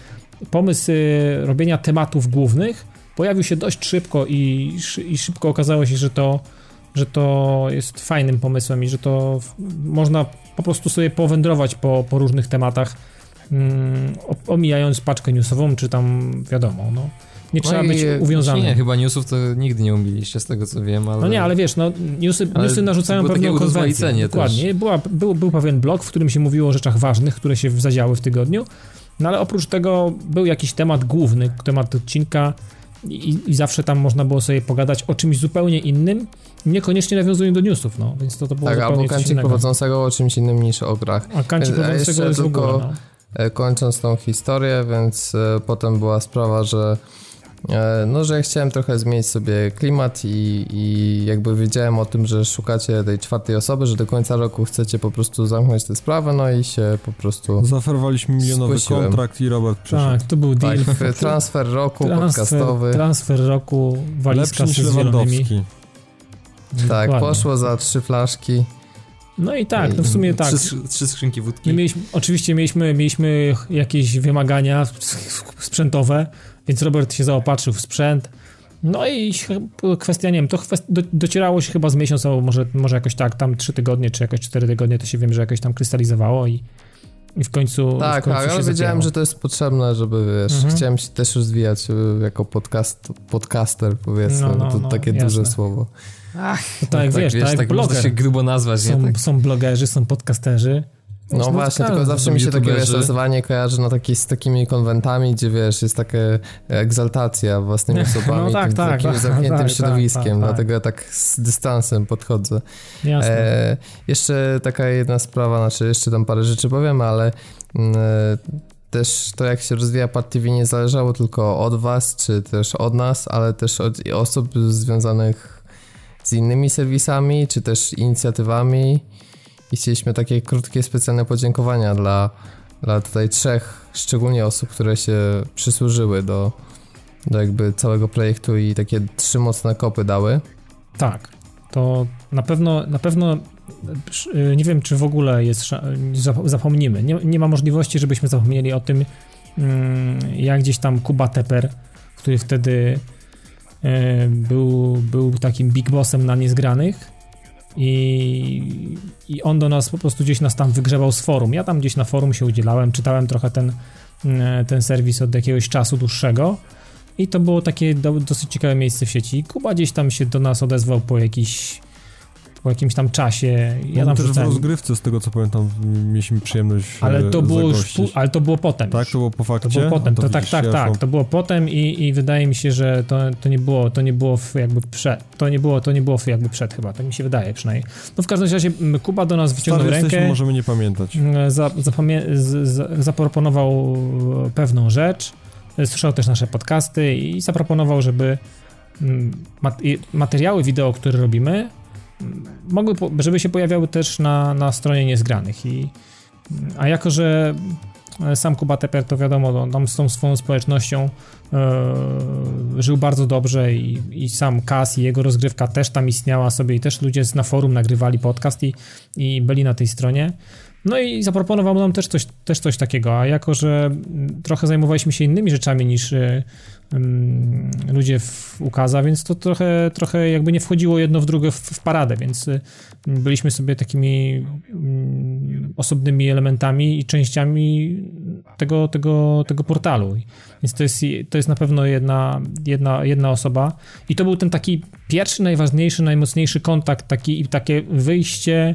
pomysł y, robienia tematów głównych pojawił się dość szybko i, i szybko okazało się, że to, że to jest fajnym pomysłem i że to można po prostu sobie powędrować po, po różnych tematach, mm, omijając paczkę newsową, czy tam wiadomo, no. Nie No trzeba być e, uwiązanym. Nie, chyba newsów to nigdy nie umiliście, z tego co wiem, ale... No nie, ale wiesz, no, newsy, Ale newsy narzucają pewną konwencję. Dokładnie. Była, był, był pewien blog, w którym się mówiło o rzeczach ważnych, które się zadziały w tygodniu, no ale oprócz tego był jakiś temat główny, temat odcinka i, i zawsze tam można było sobie pogadać o czymś zupełnie innym, niekoniecznie nawiązując do newsów, no, więc to, to było Tak, zupełnie albo kancik prowadzącego o czymś innym niż o grach. A kancik A prowadzącego jest w ogóle, tylko- no. E, Kończąc tą historię, więc e, potem była sprawa, że e, no, że ja chciałem trochę zmienić sobie klimat i, i jakby wiedziałem o tym, że szukacie tej czwartej osoby, że do końca roku chcecie po prostu zamknąć tę sprawę, no i się po prostu Zaoferowaliśmy milionowy Zgłosiłem. kontrakt i Robert przyszedł. Tak, to był deal. tak, [LAUGHS] transfer roku podcastowy. transfer roku, walizka Lepszy z niż zielonymi. Lewandowski. Tak, Dokładnie. poszło za trzy flaszki. No i tak, no w sumie tak. Trzy, trzy skrzynki wódki. My mieliśmy, oczywiście mieliśmy, mieliśmy jakieś wymagania sprzętowe, więc Robert się zaopatrzył w sprzęt. No i kwestia, nie wiem, to kwest- docierało się chyba z miesiąc, albo może, może jakoś tak, tam trzy tygodnie, czy jakoś cztery tygodnie, to się wiem, że jakoś tam krystalizowało i, i w końcu Tak, w końcu tak, się ale wiedziałem, że to jest potrzebne, żeby wiesz, Mhm. chciałem się też rozwijać y, jako podcast, podcaster, powiedzmy, No, no, to no, takie jasne. duże słowo. Ach, To tak jak wiesz, tak jak tak można bloger. się grubo nazwać, nie? Są, Tak? są blogerzy, są podcasterzy. No właśnie, tylko zawsze mi się takie nazywanie kojarzy na taki, z takimi konwentami, gdzie wiesz, jest taka egzaltacja własnymi [LAUGHS] osobami, No tak, tym tak, takim [LAUGHS] tak, zamkniętym tak, środowiskiem, tak, tak. dlatego ja tak z dystansem podchodzę. Jasne. E, jeszcze taka jedna sprawa, znaczy jeszcze tam parę rzeczy powiem, ale mm, e, też to jak się rozwija Pad TV nie zależało tylko od was, czy też od nas, ale też od osób związanych z innymi serwisami, czy też inicjatywami i chcieliśmy takie krótkie, specjalne podziękowania dla, dla tutaj trzech, szczególnie osób, które się przysłużyły do, do jakby całego projektu i takie trzy mocne kopy dały. Tak, to na pewno, na pewno y, nie wiem, czy w ogóle jest, zapomnimy. Nie, nie ma możliwości, żebyśmy zapomnieli o tym, mm, jak gdzieś tam Kuba Teper, który wtedy y, był, był takim big bossem na niezgranych i, i on do nas po prostu gdzieś nas tam wygrzebał z forum. Ja tam gdzieś na forum się udzielałem, czytałem trochę ten, y, ten serwis od jakiegoś czasu dłuższego. I to było takie do, dosyć ciekawe miejsce w sieci. Kuba gdzieś tam się do nas odezwał po jakiś po jakimś tam czasie. Ja tam też w rozgrywce, z tego co pamiętam, mieliśmy przyjemność ale to e, było już zagościć. ale to było potem. Tak, to było po fakcie? To było potem, No to, tak, widzisz, tak, ja tak, to było potem i, i wydaje mi się, że to, to nie było, to nie było jakby przed, to nie było, to nie było jakby przed chyba, tak mi się wydaje przynajmniej. No w każdym razie Kuba do nas wyciągnął Stary rękę, jesteśmy, możemy nie pamiętać. za, zapamię- z, z, zaproponował e, pewną rzecz, e, słyszał też nasze podcasty i zaproponował, żeby materiały wideo, które robimy, mogły, żeby się pojawiały też na, na stronie niezgranych i a jako, że e, sam Kuba Teper, to wiadomo, on tam z tą swoją społecznością e, żył bardzo dobrze i, i sam Kas i jego rozgrywka też tam istniała sobie i też ludzie na forum nagrywali podcast i, i byli na tej stronie. No i zaproponował nam też coś, też coś takiego, a jako, że mm, trochę zajmowaliśmy się innymi rzeczami niż y, ym, ludzie w Ukaza, więc to trochę, trochę jakby nie wchodziło jedno w drugie w, w paradę, więc y, byliśmy sobie takimi mm, osobnymi elementami i częściami tego, tego, tego portalu. Więc to jest, to jest na pewno jedna, jedna, jedna osoba. I to był ten taki pierwszy, najważniejszy, najmocniejszy kontakt, taki, takie wyjście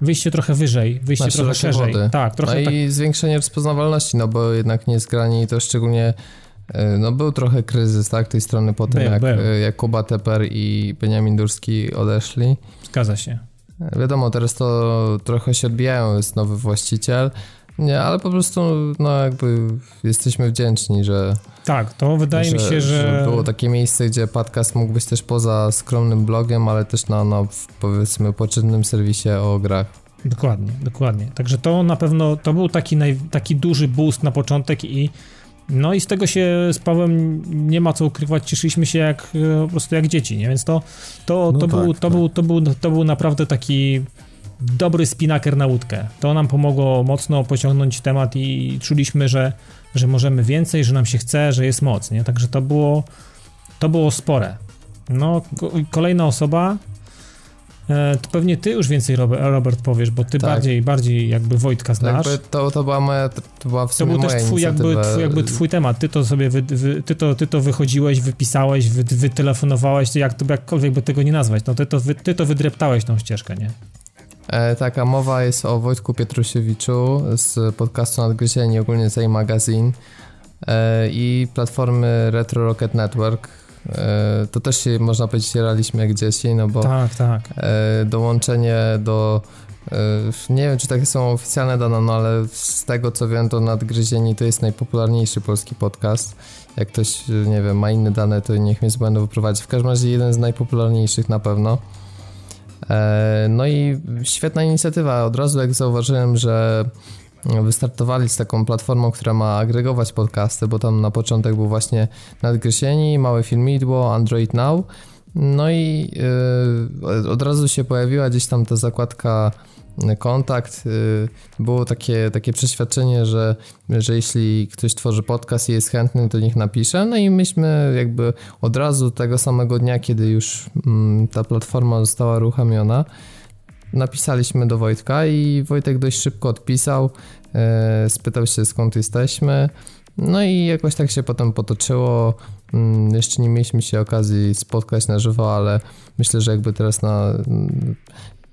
wyjście trochę wyżej, wyjście Na trochę szerzej. wody. Tak, trochę no tak. i zwiększenie rozpoznawalności, no bo jednak niezgrani to szczególnie e, no był trochę kryzys, tak, tej strony po tym, Był, jak, był. e, jak Kuba Teper i Beniamin Durski odeszli. Zgadza się. E, Wiadomo, teraz to trochę się odbijają, jest nowy właściciel, nie, ale po prostu, no jakby jesteśmy wdzięczni, że, Tak, to wydaje mi się, że... było takie miejsce, gdzie podcast mógł być też poza skromnym blogiem, ale też na, na powiedzmy poczynnym serwisie o grach. Dokładnie, dokładnie. Także to na pewno, to był taki, naj, taki duży boost na początek i no i z tego się z Pawłem nie ma co ukrywać, cieszyliśmy się jak e, po prostu jak dzieci, nie? Więc to, to, No to, tak, był, to, tak. był, to, był, to był naprawdę taki dobry spinaker na łódkę. To nam pomogło mocno pociągnąć temat i czuliśmy, że, że możemy więcej, że nam się chce, że jest moc, nie? Także to było, to było spore. No, ko- kolejna osoba, e, to pewnie ty już więcej, Robert, powiesz, bo ty Tak. bardziej, bardziej jakby Wojtka znasz. Jakby to, to była moja, to była w To sumie był moja też twój jakby, twój, jakby twój temat. Ty to sobie, wy, wy, ty, to, ty to wychodziłeś, wypisałeś, wy, wytelefonowałeś, to jak to jakkolwiek by tego nie nazwać. No ty to, wy, ty to wydreptałeś tą ścieżkę, nie? E, tak, a mowa jest o Wojtku Pietrusiewiczu z podcastu Nadgryzieni, ogólnie z Magazine e, i platformy Retro Rocket Network. E, to też się, można powiedzieć, jaraliśmy jak dzieci, no bo Tak, tak. dołączenie do nie wiem, czy takie są oficjalne dane, no ale z tego co wiem, to Nadgryzieni to jest najpopularniejszy polski podcast. Jak ktoś, nie wiem, ma inne dane, to niech mnie z błędu wyprowadzi. W każdym razie jeden z najpopularniejszych na pewno. E, No i świetna inicjatywa. Od razu jak zauważyłem, że wystartowali z taką platformą, która ma agregować podcasty, bo tam na początek był właśnie Nadgryzieni, Małe Filmidło, Android Now. No i y, od razu się pojawiła gdzieś tam ta zakładka kontakt. y, Było takie, takie przeświadczenie, że, że jeśli ktoś tworzy podcast i jest chętny, to niech napisze. No i myśmy jakby od razu tego samego dnia, kiedy już mm, ta platforma została uruchomiona, napisaliśmy do Wojtka i Wojtek dość szybko odpisał, e, spytał się skąd jesteśmy. No i jakoś tak się potem potoczyło. Mm, Jeszcze nie mieliśmy się okazji spotkać na żywo, ale myślę, że jakby teraz na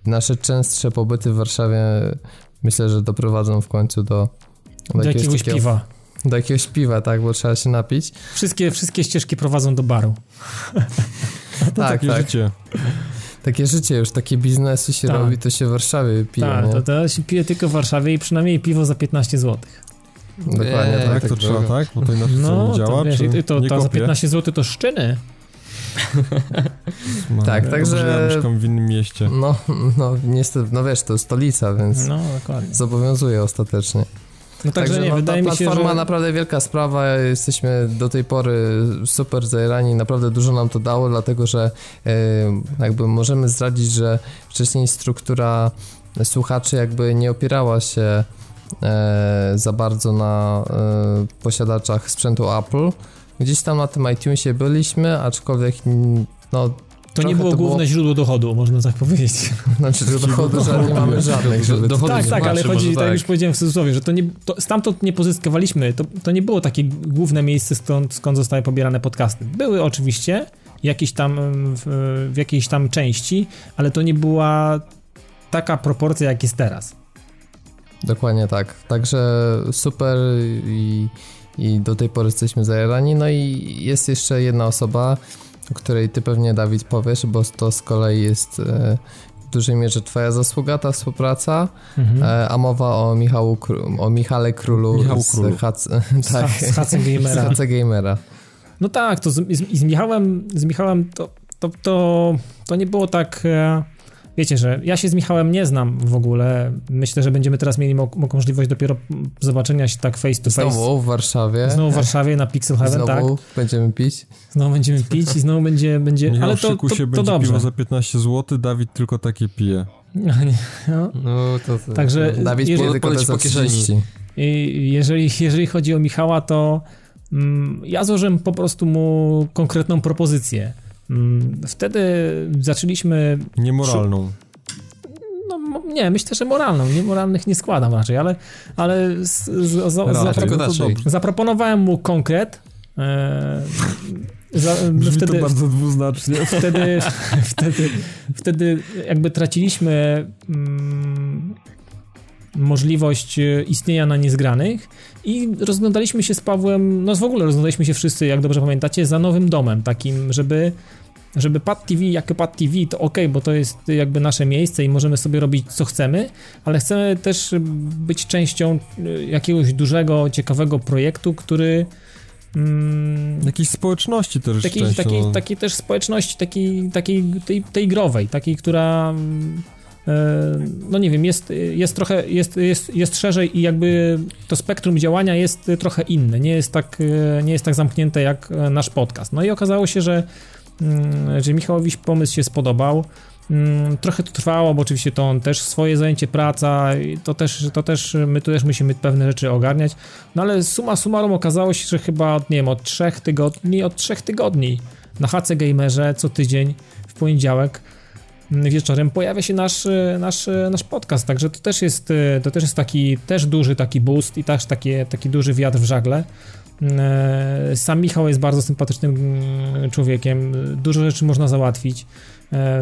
nasze częstsze pobyty w Warszawie myślę, że doprowadzą w końcu do, Do jakiegoś takiego- piwa. Do jakiegoś piwa, tak, bo trzeba się napić. Wszystkie, wszystkie ścieżki prowadzą do baru. [LAUGHS] tak, Takie tak. życie. Takie życie już, takie biznesy się Tak. robi, to się w Warszawie pije, tak, nie? to, to się pije tylko w Warszawie i przynajmniej piwo za 15 zł. Dokładnie Eee, tak. Jak to tak trzeba, tak? Bo to inaczej No, nie działa, to wiesz, czy i to, nie to za kopie? 15 zł to szczyny. Tak, Ja także- Ja mieszkam w innym mieście. No, no niestety, no wiesz, to stolica, więc No, dokładnie. zobowiązuje ostatecznie. No także, nie, no, wydaje ta mi się, platforma że... naprawdę wielka sprawa, jesteśmy do tej pory super zajerani, naprawdę dużo nam to dało, dlatego że e, jakby możemy zdradzić, że wcześniej struktura słuchaczy jakby nie opierała się e, za bardzo na e, posiadaczach sprzętu Apple. Gdzieś tam na tym iTunesie byliśmy, aczkolwiek no, To nie było to było- główne źródło dochodu, można tak powiedzieć. [LAUGHS] znaczy że dochodu, że nie mamy żadnych, żeby... Dochody tak, tak, ale chodzi, tak jak tak. już powiedziałem w cudzysłowie, że to nie, to, stamtąd nie pozyskiwaliśmy, to, to nie było takie główne miejsce, skąd, skąd zostały pobierane podcasty. Były oczywiście jakieś tam w, w jakiejś tam części, ale to nie była taka proporcja, jak jest teraz. Dokładnie tak. Także super i, i do tej pory jesteśmy zajarani. No i jest jeszcze jedna osoba, o której ty pewnie, Dawid, powiesz, bo to z kolei jest e, w dużej mierze twoja zasługa, ta współpraca, Mhm. e, a mowa o Michału, o Michale Królu Michał z, Królu. Hac, [LAUGHS] tak, z [LAUGHS] z Gamera. HC Gamera. No tak, to z, z, i z Michałem, z Michałem to, to, to, to nie było tak. E, wiecie, że ja się z Michałem nie znam w ogóle. Myślę, że będziemy teraz mieli mo- mo- możliwość dopiero zobaczenia się tak face to face. Znowu w Warszawie. Znowu w Warszawie na Pixel Heaven, tak. Znowu będziemy pić. Znowu będziemy pić i znowu będzie. będzie Michał ale w to, szyku to, się to będzie dobrze. piwo za 15 zł, Dawid tylko takie pije. No, nie, no. No to, to Także Dawid jeżeli, powie tylko po kieszeni. 30. i jeżeli, jeżeli chodzi o Michała, to mm, ja złożyłem po prostu mu konkretną propozycję. Mm, wtedy zaczęliśmy Niemoralną. No, nie, myślę, że moralną. Niemoralnych nie składam raczej, ale, ale z, z, z, Raczej, raczej. zaproponowałem mu konkret. E, za, Brzmi wtedy, to bardzo dwuznacznie. wtedy, [LAUGHS] wtedy, wtedy jakby traciliśmy mm, możliwość e, istnienia na niezgranych i rozglądaliśmy się z Pawłem, no w ogóle rozglądaliśmy się wszyscy, jak dobrze pamiętacie, za nowym domem, takim, żeby żeby Pad TV jako Pad TV to ok, bo to jest jakby nasze miejsce i możemy sobie robić co chcemy, ale chcemy też być częścią e, jakiegoś dużego, ciekawego projektu, który mm, Jakiejś społeczności też takiej, takiej, takiej też społeczności, takiej, takiej tej, tej growej, takiej, która mm, no nie wiem, jest, jest trochę, jest, jest, jest szerzej i jakby to spektrum działania jest trochę inne, nie jest tak, e, nie jest tak zamknięte jak e, nasz podcast. No i okazało się, że, mm, że Michałowi pomysł się spodobał. Mm, Trochę to trwało, bo oczywiście to on też swoje zajęcie, praca, to też, to też my tu też musimy pewne rzeczy ogarniać. No ale suma summarum okazało się, że chyba nie wiem, od trzech tygodni, od trzech tygodni na HC Gamerze co tydzień w poniedziałek wieczorem pojawia się nasz, e, nasz, e, nasz podcast, także to też jest, e, to też jest taki też duży taki boost i też takie, taki duży wiatr w żagle. E, Sam Michał jest bardzo sympatycznym mm, człowiekiem, dużo rzeczy można załatwić.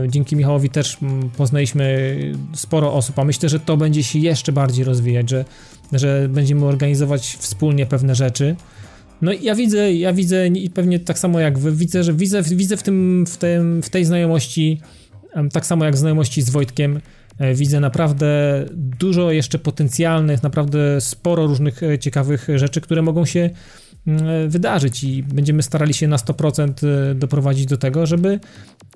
Dzięki Michałowi też mm, poznaliśmy sporo osób, a myślę, że to będzie się jeszcze bardziej rozwijać, że, że będziemy organizować wspólnie pewne rzeczy. No i ja widzę, ja widzę i pewnie tak samo jak wy, widzę, że widzę, widzę w, tym, w, tym, w tej znajomości, tak samo jak znajomości z Wojtkiem, e, widzę naprawdę dużo jeszcze potencjalnych, naprawdę sporo różnych e, ciekawych rzeczy, które mogą się mm, wydarzyć i będziemy starali się na 100% e, doprowadzić do tego, żeby,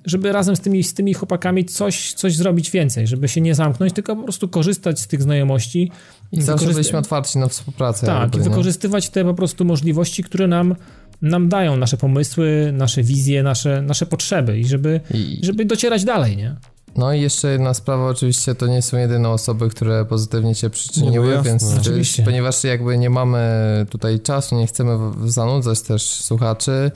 żeby razem z tymi, z tymi chłopakami coś, coś zrobić więcej, żeby się nie zamknąć, tylko po prostu korzystać z tych znajomości. I zawsze byliśmy otwarci na współpracę. tak, i wykorzystywać te po prostu możliwości, które nam, nam dają nasze pomysły, nasze wizje, nasze, nasze potrzeby i żeby, I, żeby docierać dalej, nie? No i jeszcze jedna sprawa, oczywiście to nie są jedyne osoby, które pozytywnie się przyczyniły, No, jasne. więc Oczywiście. ponieważ jakby nie mamy tutaj czasu, nie chcemy zanudzać też słuchaczy,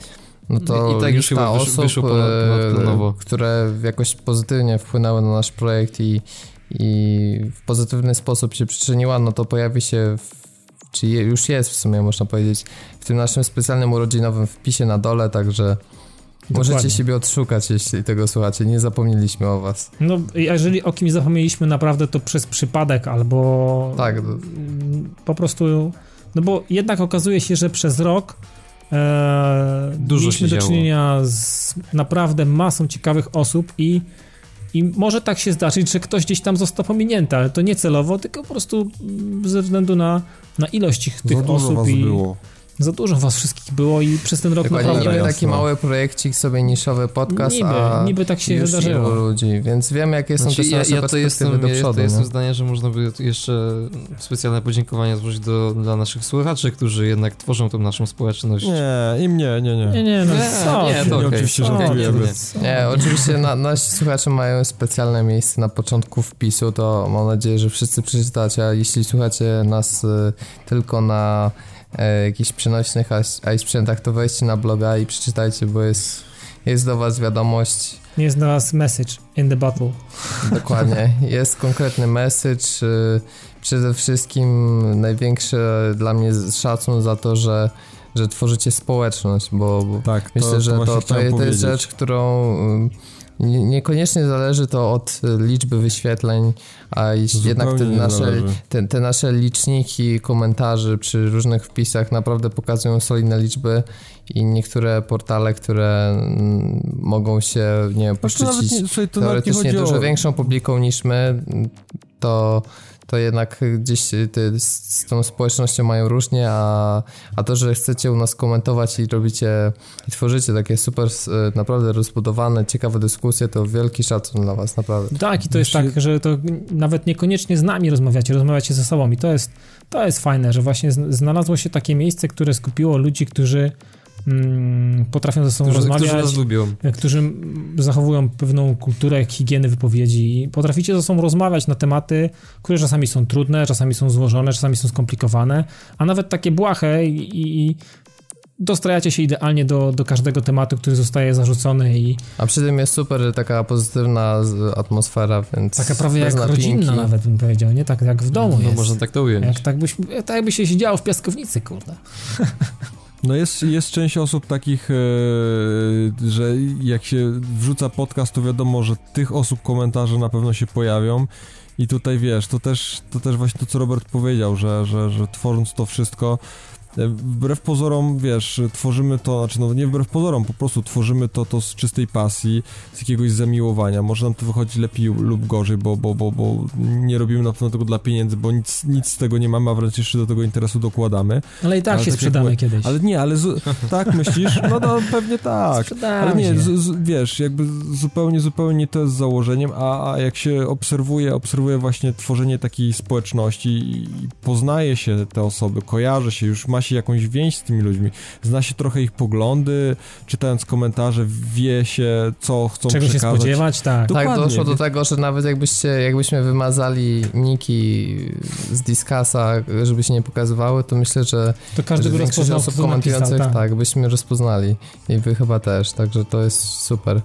no to I tak już chyba osób, wyszło ponad- e, ponadplanowo. które jakoś pozytywnie wpłynęły na nasz projekt i, i w pozytywny sposób się przyczyniła, no to pojawi się, w, czy już jest w sumie można powiedzieć, w tym naszym specjalnym urodzinowym wpisie na dole, także możecie Dokładnie. siebie odszukać, jeśli tego słuchacie, nie zapomnieliśmy o was. No, jeżeli o kimś zapomnieliśmy naprawdę, to przez przypadek albo Tak, po prostu, no bo jednak okazuje się, że przez rok e, Dużo mieliśmy do czynienia z naprawdę masą ciekawych osób i i może tak się zdarzyć, że ktoś gdzieś tam został pominięty, ale to nie celowo, tylko po prostu ze względu na, na ilość tych, tych Za osób i było. Za dużo was wszystkich było i przez ten rok Dokładnie, naprawdę niby taki mały projekcik, sobie niszowy podcast, niby, a niby tak się już wydarzyło. ludzi, więc wiemy jakie są Znaczy, też ja, nasze ja to jestem, do ja przodu. to jestem nie? zdania, że można by jeszcze specjalne podziękowania złożyć do, dla naszych słuchaczy, którzy jednak tworzą tą naszą społeczność. Nie, im nie, nie, nie. Nie, nie, no Nie, co? nie, to Nie, okej. oczywiście żartujemy. ty? Co? Nie, oczywiście na, nasi słuchacze mają specjalne miejsce na początku wpisu, to mam nadzieję, że wszyscy przeczytacie, a jeśli słuchacie nas y, tylko na jakichś przenośnych i- iSprzętach, to wejdźcie na bloga i przeczytajcie, bo jest, jest do was wiadomość, Jest dla nas message in the battle. dokładnie, [LAUGHS] jest konkretny message, y, przede wszystkim największy dla mnie szacun za to, że że tworzycie społeczność, bo, bo Tak, to, Myślę, że właśnie to, to, to jest powiedzieć. rzecz, którą niekoniecznie zależy to od liczby wyświetleń, a jeśli jednak te Zupełnie nasze, te, te nasze liczniki komentarzy przy różnych wpisach naprawdę pokazują solidne liczby i niektóre portale, które mm, mogą się, nie wiem, Znaczy, poszczycić nie, słuchaj, to nawet nie teoretycznie dużo o... większą publiką niż my, to, to jednak gdzieś ty z, tą społecznością mają różnie, a, a to, że chcecie u nas komentować i robicie i tworzycie takie super, s- naprawdę rozbudowane, ciekawe dyskusje, to wielki szacun dla was, naprawdę. Tak, i to jest tak, że to nawet niekoniecznie z nami rozmawiacie, rozmawiacie ze sobą i to jest, to jest fajne, że właśnie zn- znalazło się takie miejsce, które skupiło ludzi, którzy potrafią ze sobą Którzy, rozmawiać, którzy nas lubią. którzy mm, zachowują pewną kulturę higieny wypowiedzi i potraficie ze sobą rozmawiać na tematy, które czasami są trudne, czasami są złożone, czasami są skomplikowane, a nawet takie błahe i, i dostrajacie się idealnie do, do każdego tematu, który zostaje zarzucony i A przy tym jest super taka pozytywna atmosfera, więc taka prawie jak napinki. rodzinna nawet bym powiedział, nie? Tak jak w domu No jest. można tak to ująć. Jak tak, byś, tak jakby się siedziało w piaskownicy, kurde. [LAUGHS] No jest, jest część osób takich, e, że jak się wrzuca podcast, to wiadomo, że tych osób komentarze na pewno się pojawią. I tutaj wiesz, to też, to też właśnie to, co Robert powiedział, że, że, że tworząc to wszystko, wbrew pozorom, wiesz, tworzymy to, znaczy no nie wbrew pozorom, po prostu tworzymy to, to z czystej pasji, z jakiegoś zamiłowania. Może nam to wychodzi lepiej lub gorzej, bo, bo, bo, bo nie robimy na pewno tego dla pieniędzy, bo nic, nic z tego nie mamy, a wręcz jeszcze do tego interesu dokładamy. Ale i tak Ale się tak sprzedamy mówię, kiedyś. Ale nie, ale zu- tak myślisz? No to pewnie tak. Sprzedamy Ale nie, z, z, wiesz, jakby zupełnie, zupełnie nie to jest założeniem, a, a jak się obserwuje, obserwuje właśnie tworzenie takiej społeczności i poznaje się te osoby, kojarzy się, już ma się jakąś więź z tymi ludźmi, zna się trochę ich poglądy, czytając komentarze, wie się, co chcą Czego się przekazać. spodziewać, tak. Dokładnie, Tak, doszło do tego, że nawet jakbyście, jakbyśmy wymazali niki z Discasa, żeby się nie pokazywały, to myślę, że, To każdy by rozpoznał, osób to napisał, komentujących, tak. tak, byśmy rozpoznali i wy chyba też, także to jest super.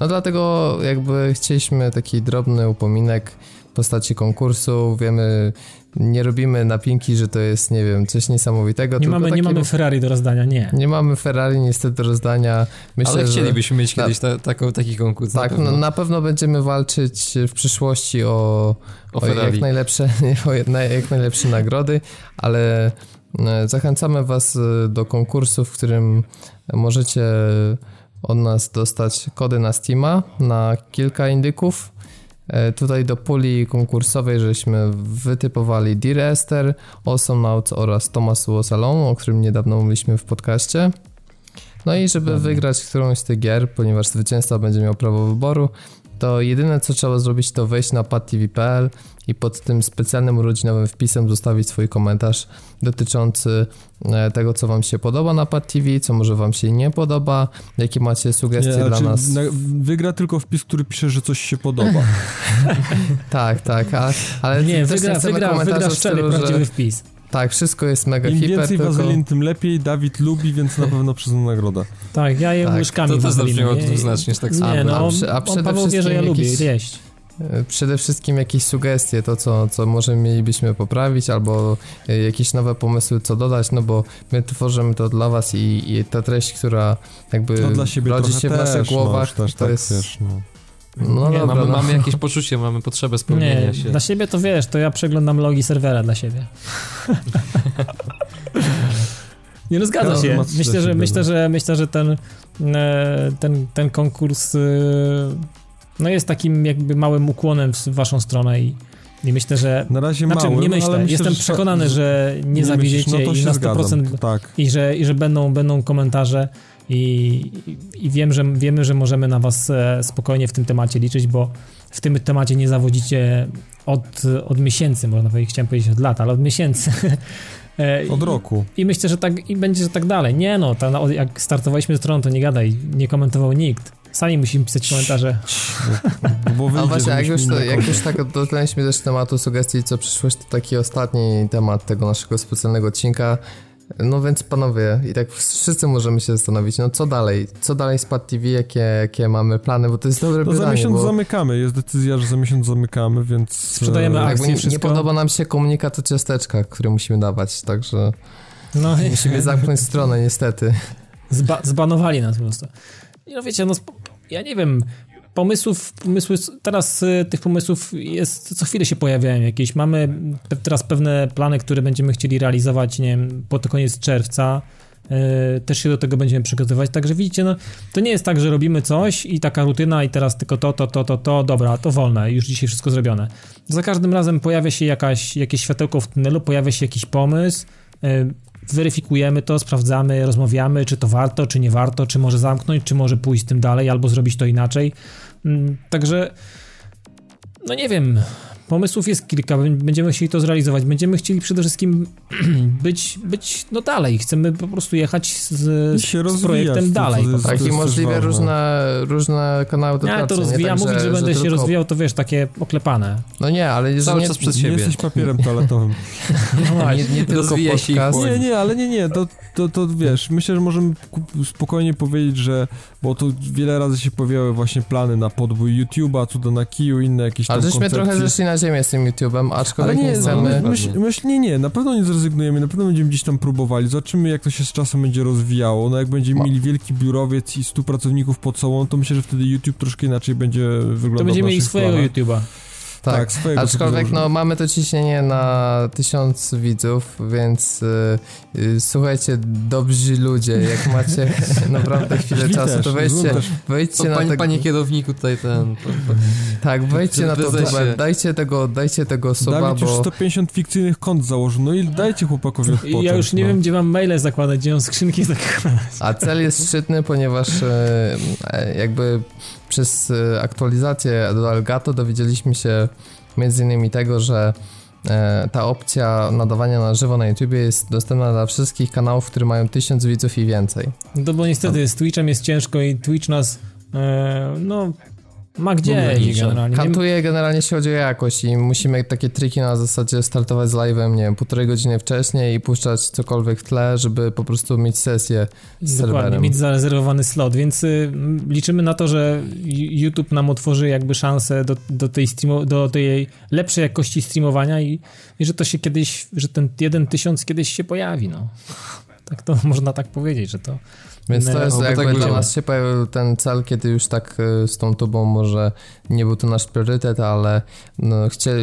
No dlatego jakby chcieliśmy taki drobny upominek postaci konkursu, wiemy, nie robimy napinki, że to jest, nie wiem, coś niesamowitego, Nie tylko mamy, nie mamy Ferrari do rozdania, nie. nie mamy Ferrari niestety do rozdania. Myślę, Ale że... chcielibyśmy mieć Tak. kiedyś ta, taką, taki konkurs. Tak, na pewno. no, na pewno będziemy walczyć w przyszłości o, o o jak najlepsze, [LAUGHS] o jak jak najlepsze nagrody, ale e, zachęcamy Was e, do konkursu, w którym możecie od nas dostać kody na Steama na kilka indyków. E, Tutaj do puli konkursowej żeśmy wytypowali Dear Esther, Awesome Notes oraz Thomas Was Alone, o którym niedawno mówiliśmy w podcaście. No i żeby wygrać którąś z tych gier, ponieważ zwycięzca będzie miał prawo wyboru, to jedyne co trzeba zrobić to wejść na padtv.pl i pod tym specjalnym urodzinowym wpisem zostawić swój komentarz dotyczący e, tego, co wam się podoba na PadTV, co może wam się nie podoba, jakie macie sugestie Nie, dla znaczy, nas. na, wygra tylko wpis, który pisze, że coś się podoba. [LAUGHS] Tak, tak, ale, ale Nie, wygra, chcemy wygra, wygra szczery, stylu, że prawdziwy wpis. Tak, wszystko jest mega Im hiper, więcej tylko... wazelin, tym lepiej. Dawid lubi, więc na pewno przyzna nagrodę. Tak, ja jem Tak, łyżkami to też zabrzmiało nie? dwuznacznie, tak samo. Nie, A no, przy- a przede Paweł wie, że ja wszystkim lubię jakiś- jeść. E, Przede wszystkim jakieś sugestie, to co, co może mielibyśmy poprawić, albo e, jakieś nowe pomysły, co dodać, no bo my tworzymy to dla was i, i ta treść, która jakby rodzi się w naszych głowach, no, też to tak, jest... wiesz, no. No Nie, dobra, mamy, no. mamy jakieś poczucie, mamy potrzebę spełnienia Nie, się. dla siebie to wiesz, to ja przeglądam logi serwera dla siebie. [LAUGHS] Nie no, zgadza się. Myślę, że, myślę, no. że, myślę, że ten, e, ten, ten konkurs e, no jest takim jakby małym ukłonem w waszą stronę i, i myślę, że Na razie znaczy, małym, nie myślę, ale myślę, jestem że- przekonany, że nie, zawiedziecie myślisz, no to i się na 100% zgadzam, tak. i że, i że będą, będą komentarze i, i, i wiem, że, wiemy, że możemy na was e, spokojnie w tym temacie liczyć, bo w tym temacie nie zawodzicie od, od miesięcy, można powiedzieć, chciałem powiedzieć od lat, ale od miesięcy. [LAUGHS] E, Od i- roku. I myślę, że tak i będzie, że tak dalej. Nie no, ta, no, jak startowaliśmy stroną, to nie gadaj, nie komentował nikt. Sami musimy pisać komentarze. Bo A wyjdzie, właśnie, jak już, to, jak już tak dotknęliśmy też tematu sugestii, co przyszłość, to taki ostatni temat tego naszego specjalnego odcinka. No więc panowie, i tak wszyscy możemy się zastanowić, no co dalej? Co dalej z Pad TV? Jakie, jakie mamy plany? Bo to jest dobre No za pytanie, miesiąc bo zamykamy, jest decyzja, że za miesiąc zamykamy, więc... Sprzedajemy e, akcje. jakby nie, nie podoba nam się komunikat o ciasteczkach, który musimy dawać, także No, musimy zamknąć stronę niestety. Zba zbanowali nas po prostu. I No wiecie, no ja nie wiem, pomysłów, pomysły, teraz y, tych pomysłów jest, co chwilę się pojawiają jakieś. Mamy teraz pewne plany, które będziemy chcieli realizować, nie wiem, pod koniec czerwca. Y, też się do tego będziemy przygotowywać, także widzicie, no, to nie jest tak, że robimy coś i taka rutyna i teraz tylko to, to, to, to, to, dobra, to wolne, już dzisiaj wszystko zrobione. Za każdym razem pojawia się jakaś, jakieś światełko w tunelu, pojawia się jakiś pomysł, y, weryfikujemy to, sprawdzamy, rozmawiamy, czy to warto, czy nie warto, czy może zamknąć, czy może pójść z tym dalej, albo zrobić to inaczej. Mm, Także, no nie wiem, pomysłów jest kilka, będziemy chcieli to zrealizować, będziemy chcieli przede wszystkim [CLEARS THROAT] być, być no dalej, chcemy po prostu jechać z, z, się z rozwijać, projektem to- to dalej. jest- Tak, i ważne. różne, różne kanały Ja dotarcia. to rozwijam, tak, mówić, że, będę się tylko- rozwijał, to wiesz, takie oklepane. No nie, ale że Cały nie, czas przed Nie siebie. jesteś papierem toaletowym. [LAUGHS] No nie, nie tylko Rozwija się i podcast. Nie, nie, ale nie, nie, to, to, to wiesz, myślę, że możemy spokojnie powiedzieć, że, bo tu wiele razy się pojawiały właśnie plany na podbój YouTube'a, cuda na kiju, inne jakieś tam Ale żeśmy koncepcje. trochę zeszli na ziemię z tym YouTube'em, Ale aczkolwiek nie, nie, chcemy... my, Pewnie. myśl, myśl, nie, nie, na pewno nie zrezygnujemy, na pewno będziemy gdzieś tam próbowali, zobaczymy jak to się z czasem będzie rozwijało, no jak będziemy Ma- mieli wielki biurowiec i 100 pracowników pod sobą, to myślę, że wtedy YouTube troszkę inaczej będzie wyglądał To będziemy mieli naszych swojego. YouTube'a. Tak, Tak, swojego Aczkolwiek no, mamy to ciśnienie na tysiąc widzów, więc y, y, słuchajcie, dobrzy ludzie, jak macie [LAUGHS] naprawdę chwilę czasu, też, to wejdźcie, też. To wejdźcie na panie, tego... panie kierowniku tutaj ten... po- po- Tak, wejdźcie na to, tubę, dajcie tego, dajcie tego suba, Dawid już bo... 150 fikcyjnych kont założył, no i dajcie chłopakowi odpocząć. I ja już nie no. wiem, gdzie mam maile zakładać, gdzie mam skrzynki [LAUGHS] zakładać. A cel jest szczytny, ponieważ e, jakby przez e, aktualizację do Elgato dowiedzieliśmy się między innymi tego, że e, ta opcja nadawania na żywo na YouTube jest dostępna dla wszystkich kanałów, które mają tysiąc widzów i więcej. No bo niestety z Twitchem jest ciężko i Twitch nas, e, no, ma gdzie generalnie. Nie, Kantuje generalnie jeśli chodzi o jakość i musimy takie triki na zasadzie startować z live'em, nie wiem, półtorej godziny wcześniej i puszczać cokolwiek w tle, żeby po prostu mieć sesję z Dokładnie, serwerem. mieć zarezerwowany slot, więc y, liczymy na to, że YouTube nam otworzy jakby szansę do, do, tej, streamo, do tej lepszej jakości streamowania i, i że to się kiedyś, że ten jeden tysiąc kiedyś się pojawi, no. Tak to [LAUGHS] można tak powiedzieć, że to... Więc to jest jakby tak dla nas się pojawił ten cel, kiedy już tak y, z tą tubą może nie był to nasz priorytet, ale no,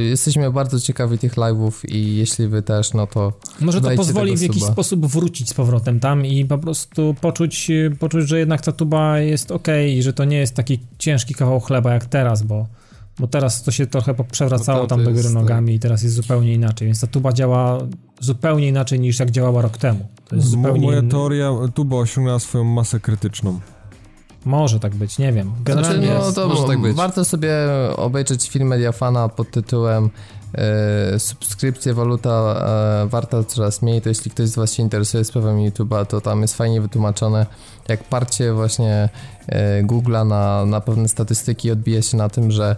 jesteśmy bardzo ciekawi tych live'ów i jeśli wy też, no to Może to pozwoli w jakiś suba. sposób wrócić z powrotem tam i po prostu poczuć, y, poczuć że jednak ta tuba jest ok i że to nie jest taki ciężki kawał chleba jak teraz, bo, bo teraz to się trochę przewracało No tam do góry jest, nogami i teraz jest zupełnie inaczej, więc ta tuba działa zupełnie inaczej niż jak działała rok temu. To jest zupełnie Moja inny- teoria, tuba osiągnęła swoją masę krytyczną. Może tak być, nie wiem. Znaczy, Generalnie no, jest, to może tak być. warto sobie obejrzeć film Mediafana pod tytułem e, Subskrypcje, waluta e, warta coraz mniej, to jeśli ktoś z was się interesuje sprawami YouTube'a, to tam jest fajnie wytłumaczone, jak parcie właśnie e, Google'a na, na pewne statystyki odbija się na tym, że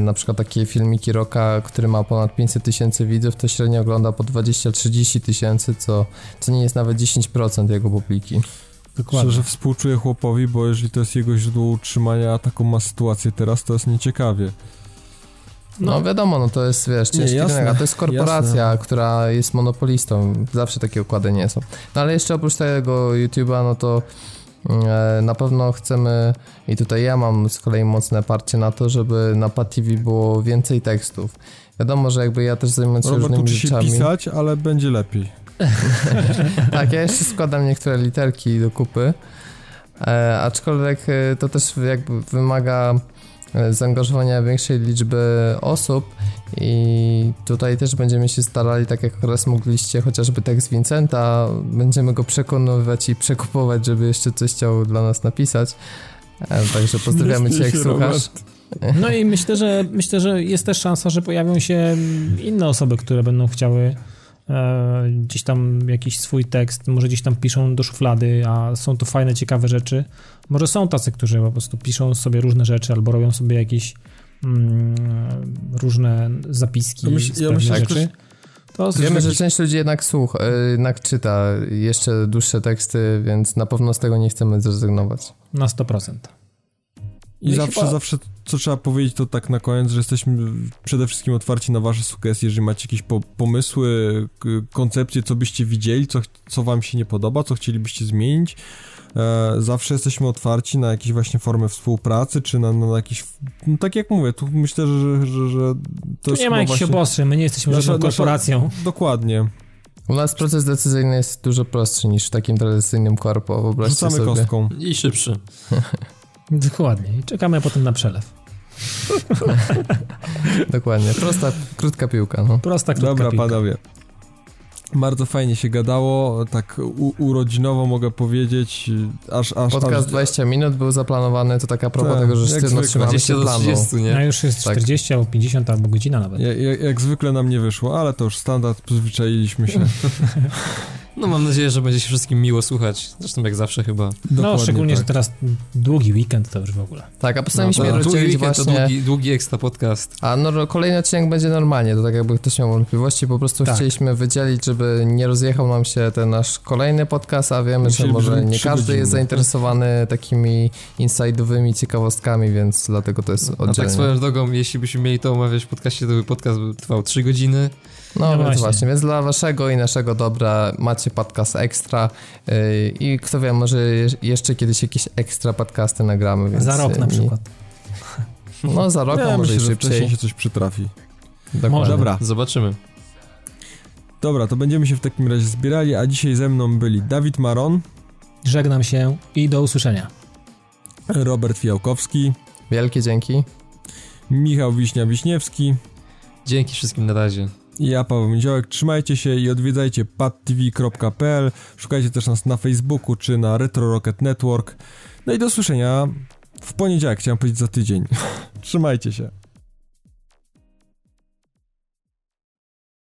na przykład takie filmiki Roka, który ma ponad 500 tysięcy widzów, to średnio ogląda po 20-30 tysięcy, co, co nie jest nawet 10% jego publiki. dokładnie. Szczerze współczuję chłopowi, bo jeżeli to jest jego źródło utrzymania, a taką ma sytuację teraz, to jest nieciekawie. No, wiadomo, no to jest, wiesz, Nie, ciężki jasne, rynek, a to jest korporacja, jasne. która jest monopolistą, zawsze takie układy nie są. No ale jeszcze oprócz tego YouTube'a, no to e, na pewno chcemy, i tutaj ja mam z kolei mocne parcie na to, żeby na PATV było więcej tekstów. Wiadomo, że jakby ja też zajmując się Robert różnymi uczy się rzeczami... pisać, ale będzie lepiej. [LAUGHS] Tak, ja jeszcze składam niektóre literki do kupy, e, aczkolwiek e, to też jakby wymaga e, zaangażowania większej liczby osób i tutaj też będziemy się starali, tak jak raz mogliście, chociażby tekst Vincenta, będziemy go przekonywać i przekupować, żeby jeszcze coś chciał dla nas napisać. E, Także pozdrawiamy Cię, jak słuchasz. No i myślę, że myślę, że jest też szansa, że pojawią się inne osoby, które będą chciały e, gdzieś tam jakiś swój tekst, może gdzieś tam piszą do szuflady, a są to fajne, ciekawe rzeczy. Może są tacy, którzy po prostu piszą sobie różne rzeczy albo robią sobie jakieś mm, różne zapiski Ja myśl- ja myślę, rzeczy. To Wiemy, że część ludzi jednak słucha, e, jednak czyta jeszcze dłuższe teksty, więc na pewno z tego nie chcemy zrezygnować. na 100%. I No i zawsze, chyba- zawsze, co trzeba powiedzieć, to tak na koniec, że jesteśmy przede wszystkim otwarci na wasze sugestie, jeżeli macie jakieś po, pomysły, koncepcje, co byście widzieli, co, co wam się nie podoba, co chcielibyście zmienić. E, zawsze jesteśmy otwarci na jakieś właśnie formy współpracy, czy na, na jakieś, no tak jak mówię, tu myślę, że, że, że to Tu jest nie ma jakichś właśnie... obostrzeń, my nie jesteśmy Nasza- żadną nasza- korporacją. Dokładnie. U nas proces decyzyjny jest dużo prostszy niż w takim tradycyjnym korpo, wyobraźcie Rzucamy sobie. kostką. I szybszy. [LAUGHS] Dokładnie. I czekamy potem na przelew. [LAUGHS] Dokładnie, prosta, krótka piłka, no. Prosta, krótka Dobra, piłka. panowie. Bardzo fajnie się gadało, tak u, urodzinowo mogę powiedzieć, aż... aż Podcast aż, 20 minut był zaplanowany, to tak a propos Tak, tego, że sztywno trzymamy 20 się do planu. 30, No nie? już jest Tak. 40 albo 50 albo godzina nawet. Ja, jak, jak zwykle nam nie wyszło, ale to już standard, przyzwyczailiśmy się. [LAUGHS] No mam nadzieję, że będzie się wszystkim miło słuchać. Zresztą jak zawsze chyba. No Dokładnie szczególnie, że tak. teraz długi weekend to już w ogóle. Tak, a postanowiliśmy No, długi rozdzielić weekend to właśnie... długi, długi ekstra podcast. A no, kolejny odcinek będzie normalnie, to tak jakby ktoś miał wątpliwości, po prostu Tak. chcieliśmy wydzielić, żeby nie rozjechał nam się ten nasz kolejny podcast, a wiemy, że Musieliby może nie każdy godziny. jest zainteresowany takimi inside'owymi ciekawostkami, więc dlatego to jest A oddzielnie. tak swoją drogą, jeśli byśmy mieli to omawiać w podcaście, to by podcast trwał 3 godziny. No, No więc właśnie. właśnie. więc dla waszego i naszego dobra macie podcast ekstra yy, i kto wie, może je- jeszcze kiedyś jakieś ekstra podcasty nagramy, więc... Za rok na yy, przykład. [LAUGHS] No, za rok, Ja może myślę, i że wcześniej szybciej. się coś przytrafi. Dokładnie. Może. Dobra, Zobaczymy. dobra, to będziemy się w takim razie zbierali, a dzisiaj ze mną byli Dawid Maron, Żegnam się i do usłyszenia. Robert Fiałkowski, Wielkie dzięki. Michał Wiśnia-Wiśniewski Dzięki wszystkim na razie. Ja, Paweł Miedziałek. Trzymajcie się i odwiedzajcie padtv.pl, szukajcie też nas na Facebooku czy na Retro Rocket Network. No i do słyszenia w poniedziałek, chciałem powiedzieć za tydzień. [LAUGHS] Trzymajcie się.